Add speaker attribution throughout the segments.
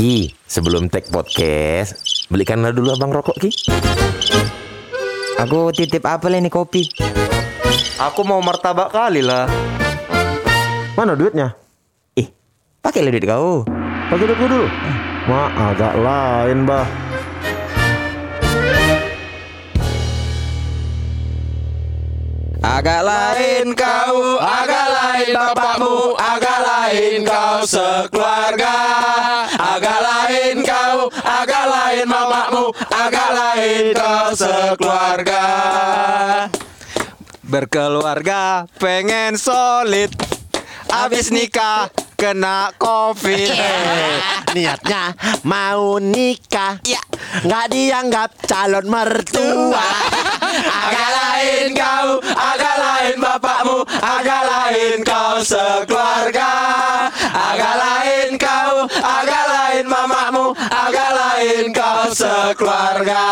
Speaker 1: Ki, sebelum tag podcast, belikanlah dulu abang rokok Ki.
Speaker 2: Aku titip apa ini kopi?
Speaker 3: Aku mau martabak kali lah.
Speaker 4: Mana duitnya?
Speaker 2: Ih, pakai duit kau.
Speaker 4: Pakai duit dulu. Ma, agak lain, bah.
Speaker 5: Agak lain kau, agak lain bapakmu, agak lain kau sekeluarga. Lain mamamu, agak lain kau sekeluarga. Berkeluarga pengen solid, abis nikah kena covid.
Speaker 4: Niatnya mau nikah.
Speaker 5: Ya.
Speaker 4: Nggak dianggap calon mertua.
Speaker 5: Agak lain kau, agak lain bapakmu, agak lain kau sekeluarga. Agak lain kau, sekeluarga.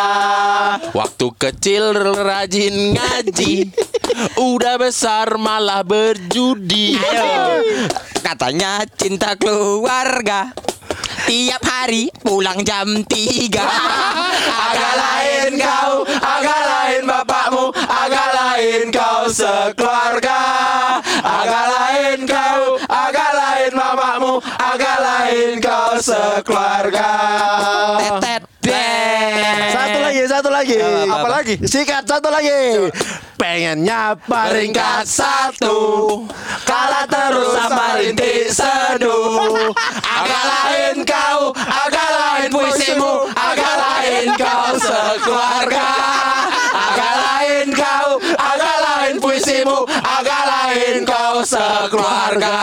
Speaker 5: Waktu kecil rajin ngaji, udah besar malah berjudi. Katanya cinta keluarga. Tiap hari pulang jam 3 Agak lain kau Agak lain bapakmu Agak lain kau sekeluarga Agak lain kau Agak lain mamamu Agak lain kau sekeluarga Tetet
Speaker 4: Satu lagi, lagi.
Speaker 5: Apa? Lagi?
Speaker 4: Sikat satu lagi. Pengennya
Speaker 5: Peringkat satu. Kalah terus sama rintik seduh Agak lain kau Agak lain puisimu. Agak lain kau sekeluarga. Agak lain kau Agak lain puisimu. Agak lain kau sekeluarga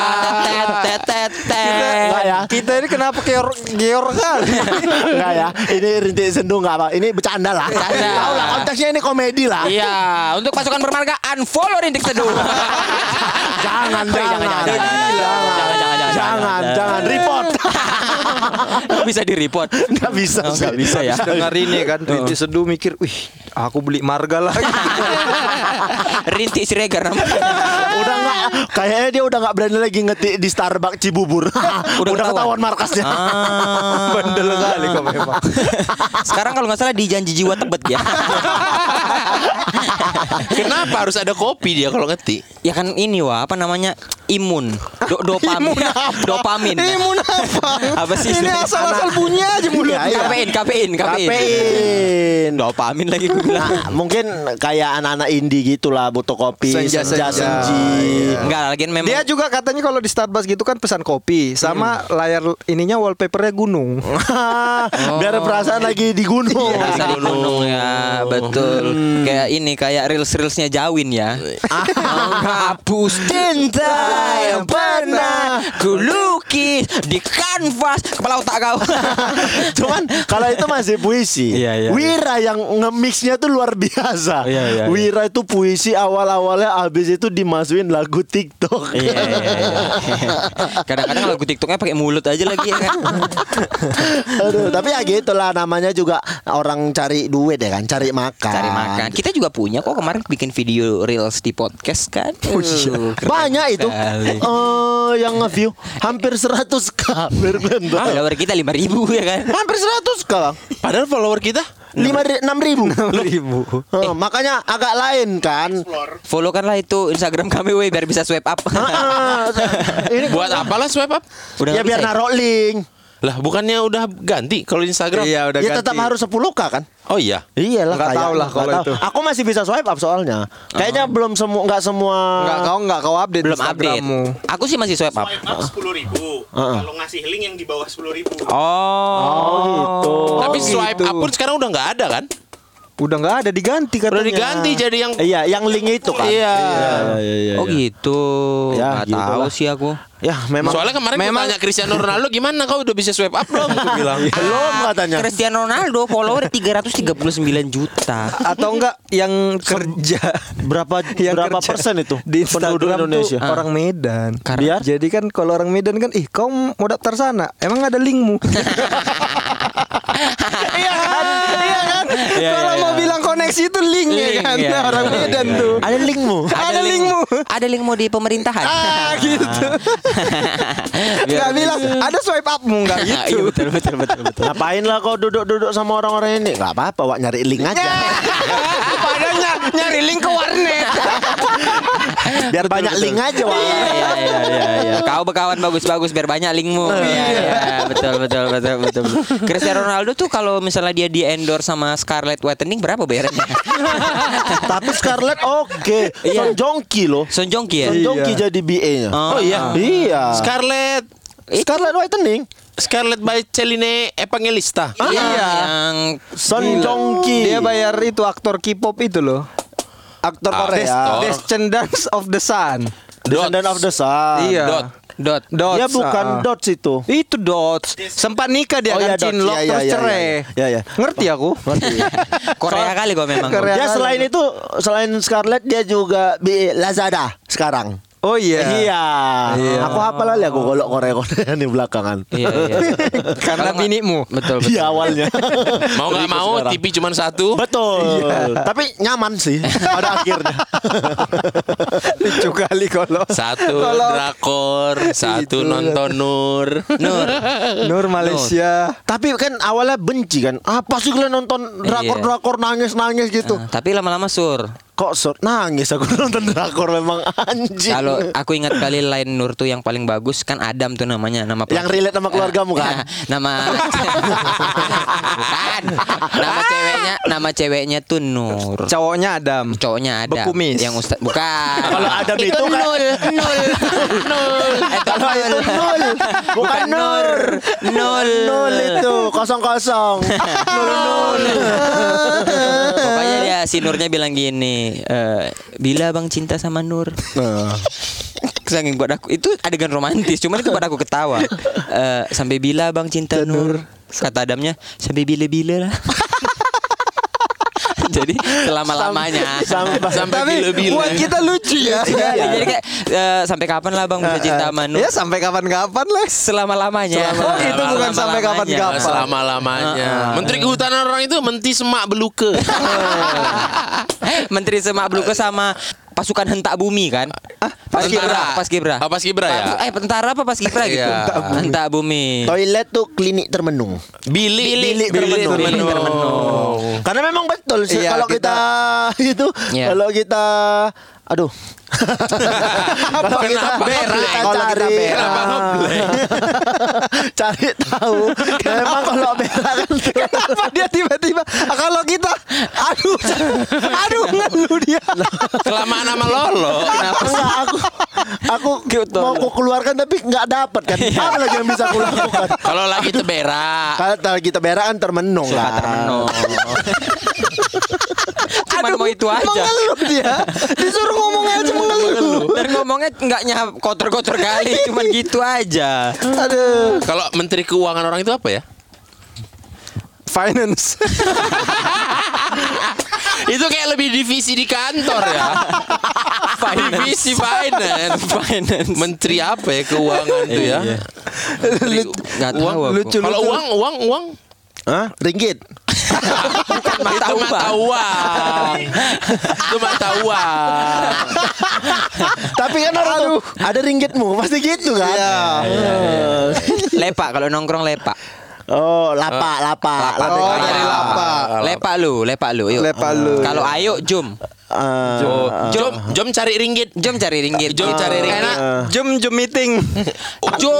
Speaker 4: Enggak ya?
Speaker 3: Kita ini kenapa geor geor kali?
Speaker 4: Enggak ya? Ini rintik sendu enggak apa? Ini bercanda lah.
Speaker 5: Bercanda.
Speaker 4: Tahu lah konteksnya ini komedi lah.
Speaker 5: Iya Untuk pasukan bermarga Unfollow rintik seduh
Speaker 4: Jangan, jangan,
Speaker 5: jangan, jangan, jangan. Jangan, jangan, jangan,
Speaker 4: jangan, jangan, report.
Speaker 5: Bisa di report
Speaker 4: Enggak bisa,
Speaker 5: Nggak bisa ya
Speaker 3: Dengar ini kan Rintik Seduh mikir, wih, aku beli marga lagi.
Speaker 5: Rintik Siregar namanya
Speaker 4: udah enggak kayaknya dia udah enggak berani lagi ngetik di Starbucks Cibubur. udah,
Speaker 5: ketahuan.
Speaker 4: ketahuan markasnya.
Speaker 5: Ah.
Speaker 3: Bandel kali kau memang.
Speaker 5: Sekarang kalau nggak salah di janji jiwa tebet ya.
Speaker 6: Kenapa harus ada kopi dia kalau ngetik?
Speaker 5: ya kan ini wah apa namanya imun, Do- dopamin, dopamin.
Speaker 3: Imun apa?
Speaker 5: Apa sih?
Speaker 3: Ini asal-asal bunyi aja mulut.
Speaker 4: Iya, iya.
Speaker 5: Kafein, kafein, kafein.
Speaker 4: Kafein.
Speaker 5: Dopamin lagi gue bilang.
Speaker 4: Nah, mungkin kayak anak-anak indie gitulah butuh kopi
Speaker 3: Senja,
Speaker 4: senja,
Speaker 3: senja.
Speaker 4: senji.
Speaker 5: Enggak lagi memang.
Speaker 3: Dia juga katanya kalau di Starbucks gitu kan pesan kopi sama layar ininya wallpapernya gunung.
Speaker 4: Biar perasaan lagi di gunung.
Speaker 5: Bisa di gunung ya, betul. Kayak ini kayak reels reelsnya Jawin ya. Hapus cinta yang pernah ku lukis di kanvas kepala otak kau.
Speaker 4: Cuman kalau itu masih puisi.
Speaker 5: Iya, iya,
Speaker 4: Wira yang nge-mixnya tuh luar biasa.
Speaker 5: Iya, iya, iya.
Speaker 4: Wira itu puisi awal-awalnya habis itu dimasukin lagu TikTok.
Speaker 5: Iya, iya, iya. Kadang-kadang lagu TikToknya pakai mulut aja lagi ya.
Speaker 4: Aduh, tapi ya gitulah namanya juga orang cari duit ya kan, cari makan.
Speaker 5: Cari makan. Kita juga punya kok kemarin bikin video reels di podcast kan. Uh, keren
Speaker 4: Banyak itu. Eh yang nge-view hampir 100k. Biar kalian tahu.
Speaker 5: Follower kita 5000 ya kan.
Speaker 4: Hampir 100k. Bang.
Speaker 6: Padahal follower kita
Speaker 4: Lima enam ribu.
Speaker 3: ribu.
Speaker 4: Eh, makanya agak lain kan.
Speaker 5: Follow kan lah itu Instagram kami weh biar bisa swipe up.
Speaker 4: Ah, ini
Speaker 6: buat apalah swipe up?
Speaker 5: Udah
Speaker 4: ya biar
Speaker 5: bisa ya?
Speaker 4: Link.
Speaker 6: Lah bukannya udah ganti kalau Instagram?
Speaker 3: Iya udah
Speaker 4: ya
Speaker 3: ganti.
Speaker 4: tetap harus 10k kan?
Speaker 6: Oh iya.
Speaker 4: Iyalah
Speaker 3: Nggak
Speaker 4: kayak-
Speaker 3: tahu lah kalau itu.
Speaker 4: Aku masih bisa swipe up soalnya. Kayaknya belum semua nggak semua.
Speaker 3: Enggak kau enggak kau update
Speaker 5: Belum update.
Speaker 3: Instagrammu.
Speaker 5: Aku sih masih swipe up.
Speaker 7: Swipe up sepuluh ribu. Kalau ngasih link yang di bawah sepuluh ribu.
Speaker 5: Oh,
Speaker 4: gitu.
Speaker 6: Tapi
Speaker 3: Oh,
Speaker 6: swipe
Speaker 3: gitu.
Speaker 6: up pun sekarang udah nggak ada kan?
Speaker 3: Udah enggak ada diganti katanya.
Speaker 6: Udah diganti jadi yang
Speaker 4: Iya, yang link itu kan.
Speaker 6: Iya.
Speaker 4: iya, iya, iya.
Speaker 5: Oh gitu.
Speaker 4: Ya,
Speaker 5: Nggak
Speaker 4: gitu
Speaker 5: tahu
Speaker 4: lah.
Speaker 5: sih aku.
Speaker 4: Ya, memang
Speaker 6: Soalnya kemarin gue
Speaker 3: memang-
Speaker 6: tanya Cristiano Ronaldo gimana kau udah bisa swipe up belum? Gue bilang.
Speaker 4: belum katanya.
Speaker 5: Cristiano Ronaldo follower 339 juta.
Speaker 3: Atau enggak yang kerja
Speaker 4: Berapa
Speaker 3: yang
Speaker 4: berapa
Speaker 3: kerja
Speaker 4: persen itu
Speaker 3: di
Speaker 4: penduduk
Speaker 3: Instagram
Speaker 4: Indonesia?
Speaker 3: tuh orang Medan.
Speaker 4: Biar?
Speaker 3: Jadi kan kalau orang Medan kan ih kau mau daftar sana, emang ada linkmu. Iya kan? Iya kan?
Speaker 5: Iya,
Speaker 3: Kalau
Speaker 5: iya,
Speaker 3: mau
Speaker 5: iya.
Speaker 3: bilang koneksi itu link, ya kan? Orang Medan tuh.
Speaker 4: Ada linkmu.
Speaker 3: Ada linkmu.
Speaker 5: Ada linkmu di pemerintahan.
Speaker 3: Ah gitu. Gak bilang ada swipe upmu nggak gitu.
Speaker 5: betul betul betul betul.
Speaker 4: Ngapain lah kau duduk-duduk sama orang-orang ini? Gak apa-apa, Wak nyari link aja.
Speaker 3: Padahal ny- nyari link ke warnet.
Speaker 4: Biar banyak link aja, Wak.
Speaker 5: Iya iya iya iya. iya. Kau berkawan bagus-bagus biar banyak linkmu. Iya iya betul betul betul betul. betul. Cristiano Ronaldo tuh kalau misalnya dia di endorse sama Scarlett Whitening berapa bayarannya?
Speaker 4: Tapi Scarlett oke.
Speaker 5: Iya.
Speaker 4: Son Jongki loh.
Speaker 5: Son Jongki ya?
Speaker 4: Son Jongki jadi BA-nya.
Speaker 5: Oh,
Speaker 6: iya.
Speaker 4: Iya.
Speaker 6: Scarlett
Speaker 4: Scarlett Whitening.
Speaker 6: Scarlett by Celine Evangelista.
Speaker 5: Iya.
Speaker 3: Iya.
Speaker 5: Yang
Speaker 4: Son Jongki.
Speaker 3: Dia bayar itu aktor K-pop itu loh.
Speaker 4: Aktor
Speaker 6: Ah,
Speaker 4: Korea.
Speaker 6: Desktop.
Speaker 3: Descendants of the Sun.
Speaker 4: Descendant of the Sun.
Speaker 3: Iya.
Speaker 6: Dot.
Speaker 5: dot.
Speaker 3: Dots.
Speaker 4: Dia bukan
Speaker 3: ah.
Speaker 4: dots itu.
Speaker 3: Itu dots. Sempat nikah dia
Speaker 4: Oh,
Speaker 3: kan
Speaker 4: iya, Dots.
Speaker 3: cinlok
Speaker 4: Iya,
Speaker 3: terus
Speaker 4: iya,
Speaker 3: cerai.
Speaker 4: iya. Iya, iya.
Speaker 3: Ngerti aku.
Speaker 5: Korea kali kok memang.
Speaker 3: Korea.
Speaker 4: Dia selain itu selain Scarlett dia juga BA Lazada sekarang.
Speaker 3: Oh iya.
Speaker 4: Iya.
Speaker 3: Iya.
Speaker 4: Aku hafal lah aku golok Korea nih belakangan.
Speaker 5: Iya iya.
Speaker 3: Karena binimu.
Speaker 5: Betul betul.
Speaker 4: Iya awalnya.
Speaker 6: Mau nggak mau
Speaker 4: sekarang.
Speaker 6: TV cuma satu.
Speaker 4: Betul. Tapi nyaman sih pada akhirnya.
Speaker 3: Lucu kali kalau
Speaker 6: Satu
Speaker 3: Kalau-
Speaker 6: drakor, satu nonton Nur.
Speaker 5: Nur.
Speaker 3: Nur Malaysia.
Speaker 4: Tapi kan awalnya benci kan. Apa sih kalian nonton drakor-drakor nangis-nangis gitu?
Speaker 5: Nah, tapi lama-lama sur.
Speaker 4: Kok sur nangis aku nonton drakor memang anjing.
Speaker 5: Kalau aku ingat kali lain Nur tuh yang paling bagus kan Adam tuh namanya nama
Speaker 4: Yang relate sama keluargamu kan?
Speaker 5: nama bukan nama ceweknya nama ceweknya tuh Nur
Speaker 3: Cowoknya Adam.
Speaker 5: cowoknya ada
Speaker 3: Bekumis.
Speaker 5: yang ustad bukan
Speaker 4: Kalau Adam itu kan-
Speaker 5: nul nul nul
Speaker 4: Kalau itu nul, bukan nur.
Speaker 5: nul
Speaker 4: Nul itu kosong kosong. Nul nul.
Speaker 5: pokoknya dia si Nurnya bilang gini eh, bila bang cinta sama Nur Saking buat aku itu adegan romantis, cuman itu buat aku ketawa. Eh, sampai bila bang cinta Nur? Kata Adamnya sampai bila-bila lah. Jadi selama lamanya.
Speaker 4: Sampai
Speaker 6: Sampai
Speaker 3: Tapi
Speaker 6: bila-bila.
Speaker 3: buat kita lucu ya.
Speaker 5: Jadi kayak eh, sampai kapan lah bang bisa cinta sama Nur?
Speaker 3: Ya sampai kapan-kapan lah.
Speaker 5: Selama lamanya.
Speaker 3: Oh, itu bukan sampai kapan-kapan.
Speaker 6: Selama lamanya. Menteri Kehutanan orang itu menti semak beluke.
Speaker 5: Menteri Semak Beluke sama pasukan hentak bumi kan? Pas Kibra, pas Kibra.
Speaker 6: Oh, pas Kibra ya?
Speaker 5: Eh, tentara apa pas Kibra gitu?
Speaker 6: Iya.
Speaker 5: Hentak bumi.
Speaker 4: Toilet tuh klinik termenung.
Speaker 6: Bilik,
Speaker 5: Bilik
Speaker 4: termenung.
Speaker 5: bilik termenung.
Speaker 4: Karena memang betul sih
Speaker 3: Iya,
Speaker 4: kalau kita, itu
Speaker 5: Iya.
Speaker 4: kalau kita aduh. kalau kita berak, kita
Speaker 3: Kalau kita
Speaker 4: cari
Speaker 3: berak.
Speaker 4: Cari tahu. Memang kalau berak kan
Speaker 3: Kenapa dia tiba-tiba ah, kalau kita aduh aduh ngeluh dia.
Speaker 6: Kelamaan sama Lolo.
Speaker 4: Kenapa enggak aku aku mau aku keluarkan tapi nggak dapat kan. Apa lagi yang bisa aku lakukan?
Speaker 6: Kalau lagi teberak.
Speaker 4: Kalau kita berak kan termenung
Speaker 5: Suka
Speaker 4: lah.
Speaker 5: termenung. Cuman mau itu aja.
Speaker 3: Mengeluh dia. Disuruh ngomong aja mengeluh.
Speaker 5: Dan ngomongnya nggak nyah kotor-kotor kali, cuman gitu aja.
Speaker 3: Aduh.
Speaker 6: Kalau Menteri Keuangan orang itu apa ya?
Speaker 3: Finance.
Speaker 6: itu kayak lebih divisi di kantor ya. Divisi finance.
Speaker 5: Finance.
Speaker 6: Menteri apa ya keuangan tuh ya? Menteri
Speaker 5: Nggak tahu
Speaker 6: uang.
Speaker 5: aku.
Speaker 3: Lucu
Speaker 6: Kalau uang, uang, uang.
Speaker 4: Hah? Ringgit.
Speaker 6: itu mata uang. itu mata uang.
Speaker 4: Tapi kan orang tuh ada ringgitmu pasti gitu kan.
Speaker 3: Iya.
Speaker 5: Lepak kalau nongkrong lepak.
Speaker 4: Oh, lapak, lapak, lantai
Speaker 3: Oh,
Speaker 4: kerja.
Speaker 3: dari lapak.
Speaker 5: Lepak lu, lepak lu. Yuk.
Speaker 3: Lepak lu.
Speaker 5: Kalau ayo jom.
Speaker 4: Ah,
Speaker 6: Oh, jom, jom cari ringgit.
Speaker 5: Jom cari ringgit.
Speaker 6: Jom cari ringgit.
Speaker 3: Enak. Jom jom meeting.
Speaker 5: Jom.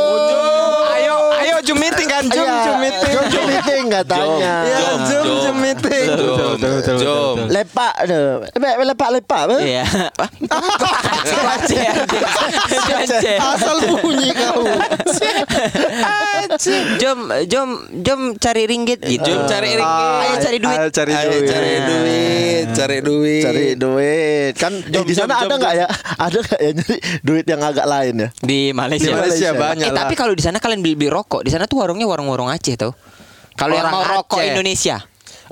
Speaker 3: Ayo ayo jom meeting kan jom
Speaker 4: Iya,
Speaker 3: jom meeting.
Speaker 4: Jom, jom meeting katanya.
Speaker 3: Ya
Speaker 6: Jom,
Speaker 3: jom
Speaker 6: jom.
Speaker 3: jom meeting.
Speaker 6: Jom, jom.
Speaker 4: Lepak deh. Lepak, lepak?
Speaker 5: Iya.
Speaker 3: Asal bunyi kau.
Speaker 5: Jom, jom, jom cari ringgit gitu.
Speaker 6: Jom cari ringgit.
Speaker 5: Ayo cari duit.
Speaker 3: Ayo cari duit.
Speaker 6: cari duit, cari duit.
Speaker 4: Cari duit kan di sana ada nggak ya ada nggak ya nyari duit yang agak lain ya
Speaker 5: Di Malaysia.
Speaker 3: Di Malaysia banyak
Speaker 5: Eh,
Speaker 3: lah.
Speaker 5: tapi kalau di sana kalian beli, beli rokok, di sana tuh warungnya warung-warung Aceh tau. Kalau yang mau rokok
Speaker 3: Aceh.
Speaker 5: Indonesia.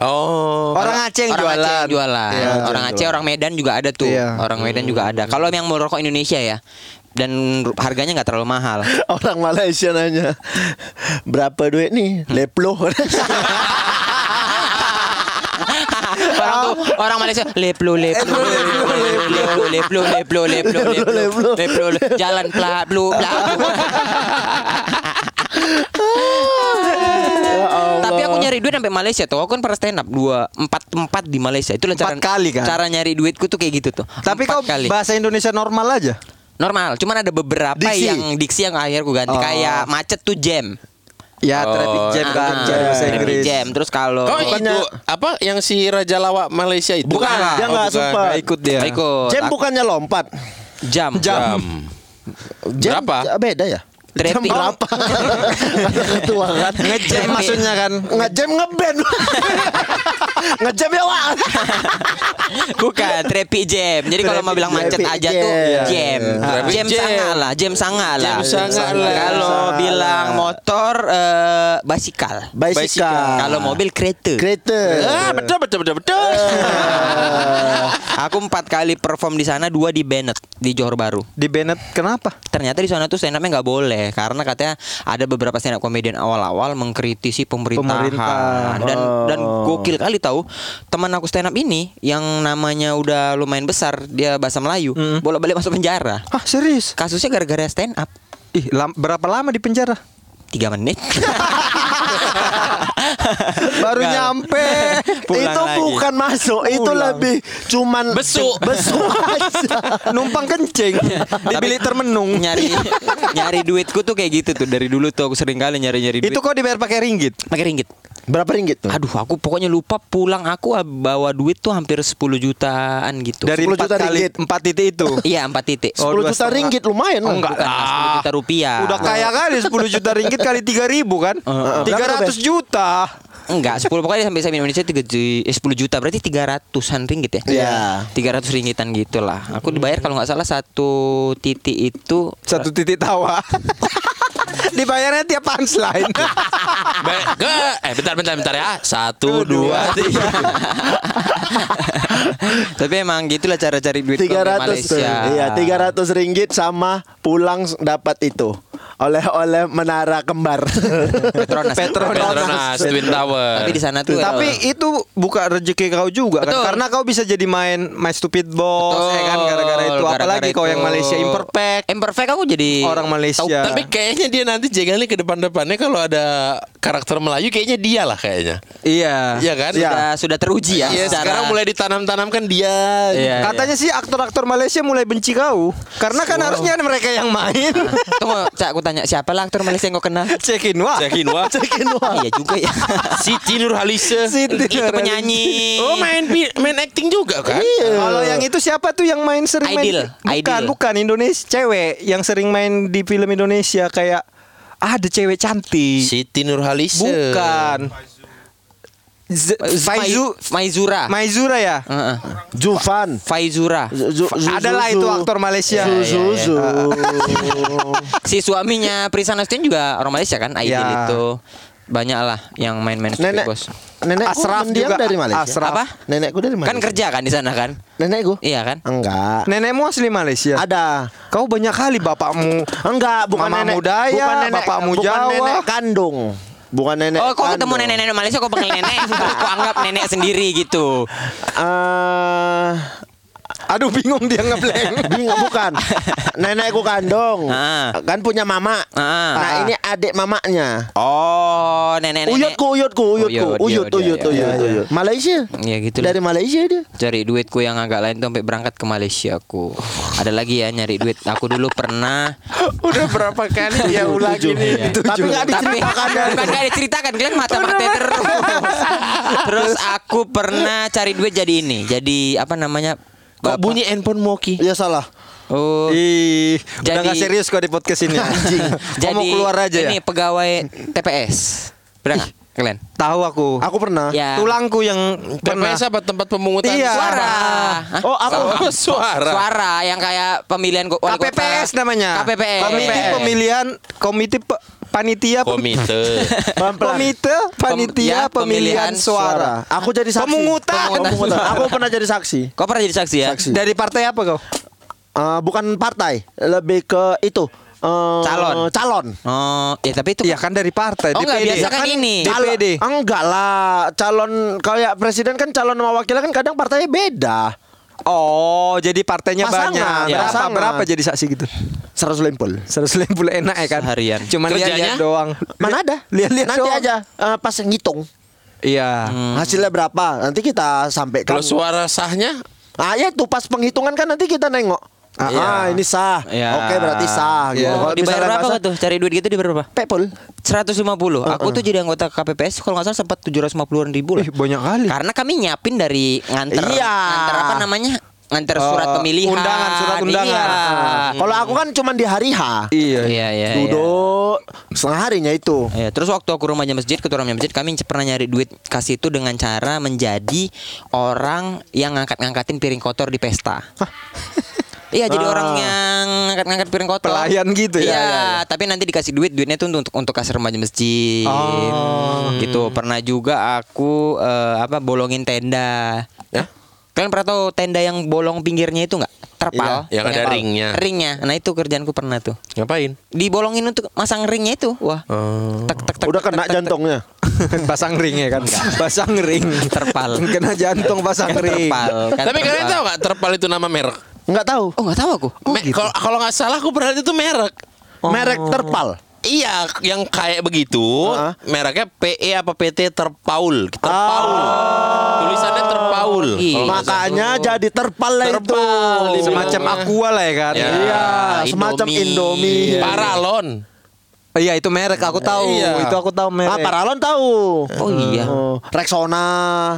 Speaker 6: Oh.
Speaker 3: Orang Aceh yang
Speaker 5: orang
Speaker 3: jualan.
Speaker 5: Aceh yang jualan.
Speaker 3: Iya,
Speaker 5: orang Aceh, orang Medan juga ada tuh.
Speaker 3: Iya.
Speaker 5: Orang Medan juga ada. Kalau yang mau rokok Indonesia ya. Dan harganya nggak terlalu mahal.
Speaker 4: orang Malaysia nanya berapa duit nih leplo
Speaker 5: orang tuh orang Malaysia leplo leplo leplo leplo leplo leplo leplo leplo jalan plat plu plat Tapi aku nyari duit sampai Malaysia tuh. Aku kan pernah stand up dua empat tempat di Malaysia. Itulah cara
Speaker 3: kali kan?
Speaker 5: Cara nyari duitku tuh kayak gitu tuh.
Speaker 3: Tapi kau bahasa Indonesia normal aja.
Speaker 5: normal. Cuman ada beberapa
Speaker 3: Diksi.
Speaker 5: yang diksi yang akhirnya aku ganti.
Speaker 3: Oh.
Speaker 5: Kayak macet tuh jam.
Speaker 3: Ya,
Speaker 6: Oh,
Speaker 3: traffic jam kan,
Speaker 5: Ah,
Speaker 3: jam bahasa
Speaker 5: traffic
Speaker 3: Inggris.
Speaker 5: jam. Terus kalau
Speaker 6: Oh itu apa yang si Raja Lawak Malaysia itu?
Speaker 4: Bukan, dia nggak
Speaker 6: bukan.
Speaker 4: sumpah.
Speaker 3: Nggak ikut dia.
Speaker 5: ikut
Speaker 4: Jam bukannya lompat.
Speaker 5: jam.
Speaker 6: Jam.
Speaker 4: Jam
Speaker 6: Berapa?
Speaker 4: Beda ya?
Speaker 5: Traffic.
Speaker 4: Berapa? Ada ketua kan.
Speaker 3: Ngejam maksudnya kan.
Speaker 4: Ngejam ngeband. Ngejam ya Wak.
Speaker 5: Bukan traffic jam. Jadi kalau mau bilang macet aja tuh
Speaker 4: jam.
Speaker 5: jam.
Speaker 6: Traffic
Speaker 5: Jam
Speaker 6: jam.
Speaker 5: sangat lah, jam sangat lah.
Speaker 6: Jam sangat lah.
Speaker 5: Kalau bilang motor eh, basikal.
Speaker 4: Bicycle.
Speaker 5: Kalau mobil kereta.
Speaker 4: Kereta.
Speaker 6: Ah, betul betul betul betul.
Speaker 5: Aku empat kali perform di sana, dua di Bennett di Johor Baru.
Speaker 3: Di Bennett kenapa?
Speaker 5: Ternyata di sana tuh stand upnya nggak boleh karena katanya ada beberapa stand up komedian awal-awal mengkritisi pemerintahan
Speaker 3: Pemerintah.
Speaker 5: dan dan gokil kali tahu teman aku stand up ini yang namanya udah lumayan besar dia bahasa Melayu bolak-balik masuk penjara
Speaker 3: Hah, serius?
Speaker 5: kasusnya gara-gara stand up
Speaker 3: Ih, lam- berapa lama di penjara?
Speaker 5: tiga menit
Speaker 3: Baru
Speaker 5: Nggak.
Speaker 3: nyampe.
Speaker 5: Pulang
Speaker 4: itu
Speaker 5: lagi.
Speaker 4: bukan masuk, itu lebih cuman
Speaker 6: Besuk.
Speaker 4: besuk aja.
Speaker 3: Numpang kencing di bilik termenung.
Speaker 5: nyari nyari duitku tuh kayak gitu tuh dari dulu tuh aku sering kali nyari-nyari duit
Speaker 3: Itu kok dibayar pakai ringgit?
Speaker 5: pakai ringgit
Speaker 4: Berapa ringgit tuh?
Speaker 5: Aduh, aku pokoknya lupa pulang aku bawa duit tuh hampir 10 jutaan gitu.
Speaker 3: Dari
Speaker 4: 10
Speaker 3: empat
Speaker 4: juta
Speaker 3: kali
Speaker 4: ringgit.
Speaker 3: empat titik itu.
Speaker 5: Iya, 4 titik.
Speaker 4: 10
Speaker 3: Oh, dua
Speaker 4: juta
Speaker 3: setengah.
Speaker 4: ringgit lumayan
Speaker 3: Oh, enggak
Speaker 5: Bukan lah, 10 juta rupiah.
Speaker 3: Udah kaya kali 10 juta ringgit kali 3 ribu kan?
Speaker 5: Heeh.
Speaker 3: 300 juta.
Speaker 5: Enggak, 10 pokoknya sampai sampai Indonesia 3 ju- eh, 10 juta berarti 300-an ringgit ya?
Speaker 4: Iya.
Speaker 5: 300 ringgitan gitu lah. Aku dibayar kalau nggak salah satu titik itu
Speaker 3: Satu titik tawa. Dibayarnya tiap punchline.
Speaker 6: Baik, ke eh bentar bentar bentar ya. Satu dua tiga.
Speaker 5: Tapi emang gitulah cara cari duit kalau di
Speaker 4: 300 tuh.
Speaker 5: Malaysia.
Speaker 4: Iya, 300 ringgit sama pulang dapat itu. Oleh-oleh menara kembar.
Speaker 5: Petronas.
Speaker 6: Petronas Twin Tower.
Speaker 5: Tapi di sana tuh
Speaker 3: Tapi
Speaker 5: eh,
Speaker 3: itu buka rezeki kau juga
Speaker 5: Betul.
Speaker 3: kan Karena kau bisa jadi main My Stupid Boss
Speaker 5: Betul,
Speaker 3: ya kan gara-gara itu
Speaker 5: gara-gara
Speaker 3: apalagi kau yang. Malaysia imperfect
Speaker 5: Imperfect aku jadi
Speaker 3: orang Malaysia.
Speaker 6: Tapi kayaknya dia nanti jegalnya ke depan-depannya kalau ada karakter Melayu kayaknya dia lah kayaknya.
Speaker 3: Iya.
Speaker 6: Iya kan?
Speaker 5: sudah sudah teruji ya.
Speaker 6: Iya,
Speaker 5: secara-
Speaker 6: sekarang mulai ditanam-tanamkan dia.
Speaker 5: Iya,
Speaker 3: Katanya sih aktor-aktor Malaysia mulai benci kau Karena kan harusnya mereka yang main
Speaker 5: Tunggu, Cak, aku tanya siapa lah aktor Malaysia yang kau kenal?
Speaker 3: Cekin wah
Speaker 6: Cekin wah.
Speaker 5: Iya juga ya.
Speaker 6: Siti Nurhalisa.
Speaker 3: Siti
Speaker 5: Itu penyanyi.
Speaker 6: Oh main pi- main acting juga kan?
Speaker 3: Kalau yang itu siapa tuh yang main sering
Speaker 5: Aidil,
Speaker 3: main Bukan,
Speaker 5: Aidil.
Speaker 3: bukan Indonesia Cewek yang sering main di film Indonesia Kayak ada cewek cantik
Speaker 6: Siti Nurhalisa.
Speaker 3: Bukan Z- Faizu
Speaker 5: Maizura.
Speaker 3: Maizura ya
Speaker 5: Heeh.
Speaker 4: Juvan.
Speaker 5: Faizura.
Speaker 4: Zu- zu-
Speaker 3: Adalah itu aktor Malaysia
Speaker 4: Zu- zu- zu.
Speaker 5: Si suaminya Prisa Nasution juga orang Malaysia kan? Aidil
Speaker 3: Ya.
Speaker 5: itu. Banyak lah yang main-main
Speaker 4: Nenek
Speaker 5: Boss.
Speaker 4: Nenekku
Speaker 3: Asraf juga.
Speaker 4: dari Malaysia.
Speaker 3: Asraf.
Speaker 5: Apa?
Speaker 4: Nenekku dari Malaysia.
Speaker 5: Kan kerja kan di sana kan?
Speaker 4: Nenekku?
Speaker 5: Iya kan?
Speaker 4: Enggak.
Speaker 3: Nenekmu asli Malaysia
Speaker 4: Ada.
Speaker 3: Kau banyak kali bapakmu
Speaker 4: Enggak, bukan
Speaker 3: Mamamu
Speaker 4: nenek.
Speaker 3: Daya,
Speaker 4: bukan nenek,
Speaker 3: bapakmu
Speaker 4: bukan
Speaker 3: Jawa.
Speaker 4: nenek kandung. Bukan nenek.
Speaker 5: Oh, kok ketemu nenek-nenek Malaysia kok panggil nenek? Kok anggap nenek sendiri gitu.
Speaker 4: Eh,
Speaker 3: Aduh bingung dia ngeblank
Speaker 4: bingung bukan. Nenekku kandung.
Speaker 5: Ah.
Speaker 4: Kan punya mama.
Speaker 5: Ah.
Speaker 4: Nah, ini adik mamanya.
Speaker 5: Oh, nenek-nenek.
Speaker 4: Uyutku, uyutku, uyutku,
Speaker 5: Uyut,
Speaker 4: uyut,
Speaker 5: iya,
Speaker 4: uyut,
Speaker 5: iya,
Speaker 4: uyut,
Speaker 5: iya,
Speaker 4: uyut. Malaysia.
Speaker 5: Iya gitu lah.
Speaker 4: Dari Malaysia dia.
Speaker 5: Cari duitku yang agak lain tuh sampai berangkat ke Malaysia aku. Ada lagi ya nyari duit. Aku dulu pernah
Speaker 6: Udah berapa kali dia ulangi nih?
Speaker 4: Tapi nggak
Speaker 5: tapi
Speaker 4: diceritakan.
Speaker 5: bukan gak diceritakan kalian mata mata terus. terus aku pernah cari duit jadi ini. Jadi apa namanya?
Speaker 6: Kok
Speaker 5: Bapak-
Speaker 6: bunyi handphone Moki?
Speaker 4: Iya salah.
Speaker 5: Oh.
Speaker 3: Ih, udah
Speaker 5: Jadi-
Speaker 3: gak serius kok di podcast ini Anjing mau keluar aja
Speaker 5: ini
Speaker 3: ya
Speaker 5: pegawai TPS. Benar nggak kalian?
Speaker 3: Tahu aku
Speaker 4: Aku pernah.
Speaker 5: Ya.
Speaker 3: Tulangku yang pernah
Speaker 6: TPS apa tempat pemungutan?
Speaker 3: Iya.
Speaker 5: Suara. Hah?
Speaker 4: Oh, aku
Speaker 6: Oh, suara.
Speaker 5: Suara yang kayak pemilihan kota.
Speaker 3: KPPS namanya
Speaker 5: KPPS.
Speaker 3: Komite Pemilihan Komite Pe- Panitia Pem-
Speaker 6: Komite.
Speaker 3: Komite Panitia
Speaker 5: ya,
Speaker 3: Pemilihan
Speaker 5: pemilihan
Speaker 3: Suara
Speaker 4: Aku jadi saksi.
Speaker 3: Pemungutan.
Speaker 4: Pemungutan. Aku pernah jadi saksi.
Speaker 5: Kau pernah jadi saksi ya?
Speaker 4: Saksi.
Speaker 3: Dari partai apa kau?
Speaker 4: Eh, bukan partai, lebih ke itu eh,
Speaker 5: Calon.
Speaker 4: Calon.
Speaker 5: Oh, ya tapi itu
Speaker 3: Iya kan dari partai
Speaker 5: Oh, nggak,
Speaker 3: DPD.
Speaker 5: biasa kan ini.
Speaker 4: Calon-
Speaker 3: DPD.
Speaker 4: Enggak lah, calon kayak presiden kan calon sama wakilnya kan kadang partainya beda.
Speaker 3: Oh, jadi partainya
Speaker 4: Pasangan,
Speaker 3: banyak.
Speaker 4: ya.
Speaker 3: Berapa
Speaker 4: Pasangan.
Speaker 3: berapa jadi saksi gitu?
Speaker 4: 100 lempul.
Speaker 3: 100 lempul enak ya kan?
Speaker 5: Seharian.
Speaker 3: Cuman
Speaker 6: Kerjanya?
Speaker 3: lihat doang.
Speaker 4: Mana ada?
Speaker 3: Lihat-lihat
Speaker 4: Nanti
Speaker 3: doang.
Speaker 4: aja eh, pas ngitung
Speaker 3: Iya.
Speaker 4: hasilnya berapa. Nanti kita sampaikan.
Speaker 6: Kalau suara sahnya
Speaker 4: Ah ya tuh pas penghitungan kan nanti kita nengok. Ah,
Speaker 3: Iya.
Speaker 4: ah, ini sah.
Speaker 5: Iya.
Speaker 4: Oke berarti sah. Gitu.
Speaker 3: Iya.
Speaker 4: Kalau
Speaker 5: dibayar berapa
Speaker 4: nggak
Speaker 5: tuh? Cari duit gitu dibayar berapa?
Speaker 4: sah, Pepul.
Speaker 5: 150. Aku tuh jadi anggota KPPS kalau nggak salah sempat 750 ribu lah.
Speaker 3: Ih, banyak kali.
Speaker 5: Karena kami nyiapin dari nganter
Speaker 4: Iya.
Speaker 5: nganter apa namanya? Nganter surat
Speaker 3: Eh,
Speaker 5: pemilihan.
Speaker 3: undangan, surat undangan.
Speaker 5: Iya.
Speaker 4: Kalau aku kan cuma di hari H.
Speaker 3: Iya.
Speaker 5: Iya, iya, iya.
Speaker 4: Duduk setengah harinya itu.
Speaker 5: Ya, terus waktu aku rumahnya masjid, ketua rumahnya masjid, kami pernah nyari duit kasih itu dengan cara menjadi orang yang ngangkat-ngangkatin piring kotor di pesta. Iya jadi
Speaker 4: Ah.
Speaker 5: orang yang ngangkat-ngangkat piring kotor.
Speaker 3: Pelayan gitu ya?
Speaker 5: Iya,
Speaker 3: Iya,
Speaker 5: tapi nanti dikasih duit, duitnya tuh untuk untuk kasih remaja masjid.
Speaker 3: Oh.
Speaker 5: Gitu. Pernah juga aku eh, apa bolongin tenda.
Speaker 6: Ya?
Speaker 5: Kalian pernah tahu tenda yang bolong pinggirnya itu nggak? Terpal.
Speaker 6: Iya, yang ada
Speaker 5: Terpal.
Speaker 6: ringnya.
Speaker 5: Ringnya. Nah, itu kerjaanku pernah tuh.
Speaker 6: ngapain?
Speaker 5: Dibolongin untuk masang ringnya itu. Wah. Tek, tek, tek,
Speaker 4: Udah kena
Speaker 5: tek, tek.
Speaker 4: jantungnya.
Speaker 3: pasang ring ya kan? Pasang ring.
Speaker 5: Terpal.
Speaker 3: Kena jantung pasang
Speaker 5: Kan
Speaker 3: ring.
Speaker 5: terpal. Kan
Speaker 6: Tapi kalian
Speaker 5: terpal.
Speaker 6: tahu nggak terpal itu nama merek?
Speaker 4: Enggak tahu.
Speaker 5: Oh nggak tahu aku.
Speaker 6: Me- Kalau kalau nggak salah aku pernah itu merek.
Speaker 4: Merek terpal.
Speaker 6: Iya, yang kayak begitu,
Speaker 4: Heeh.
Speaker 6: mereknya PE apa PT Terpaul, Terpaul. Tulisannya Terpaul.
Speaker 5: Iya.
Speaker 4: Makanya jadi terpal lah itu.
Speaker 3: Semacam aqua lah ya kan?
Speaker 6: Ya.
Speaker 4: Iya, semacam Indomie.
Speaker 6: salah. Paralon.
Speaker 3: Oh, iya itu merek aku tahu.
Speaker 6: Iya.
Speaker 3: Itu aku tahu merek.
Speaker 4: Ah, Paralon tahu.
Speaker 5: Oh iya.
Speaker 4: Oh, Rexona.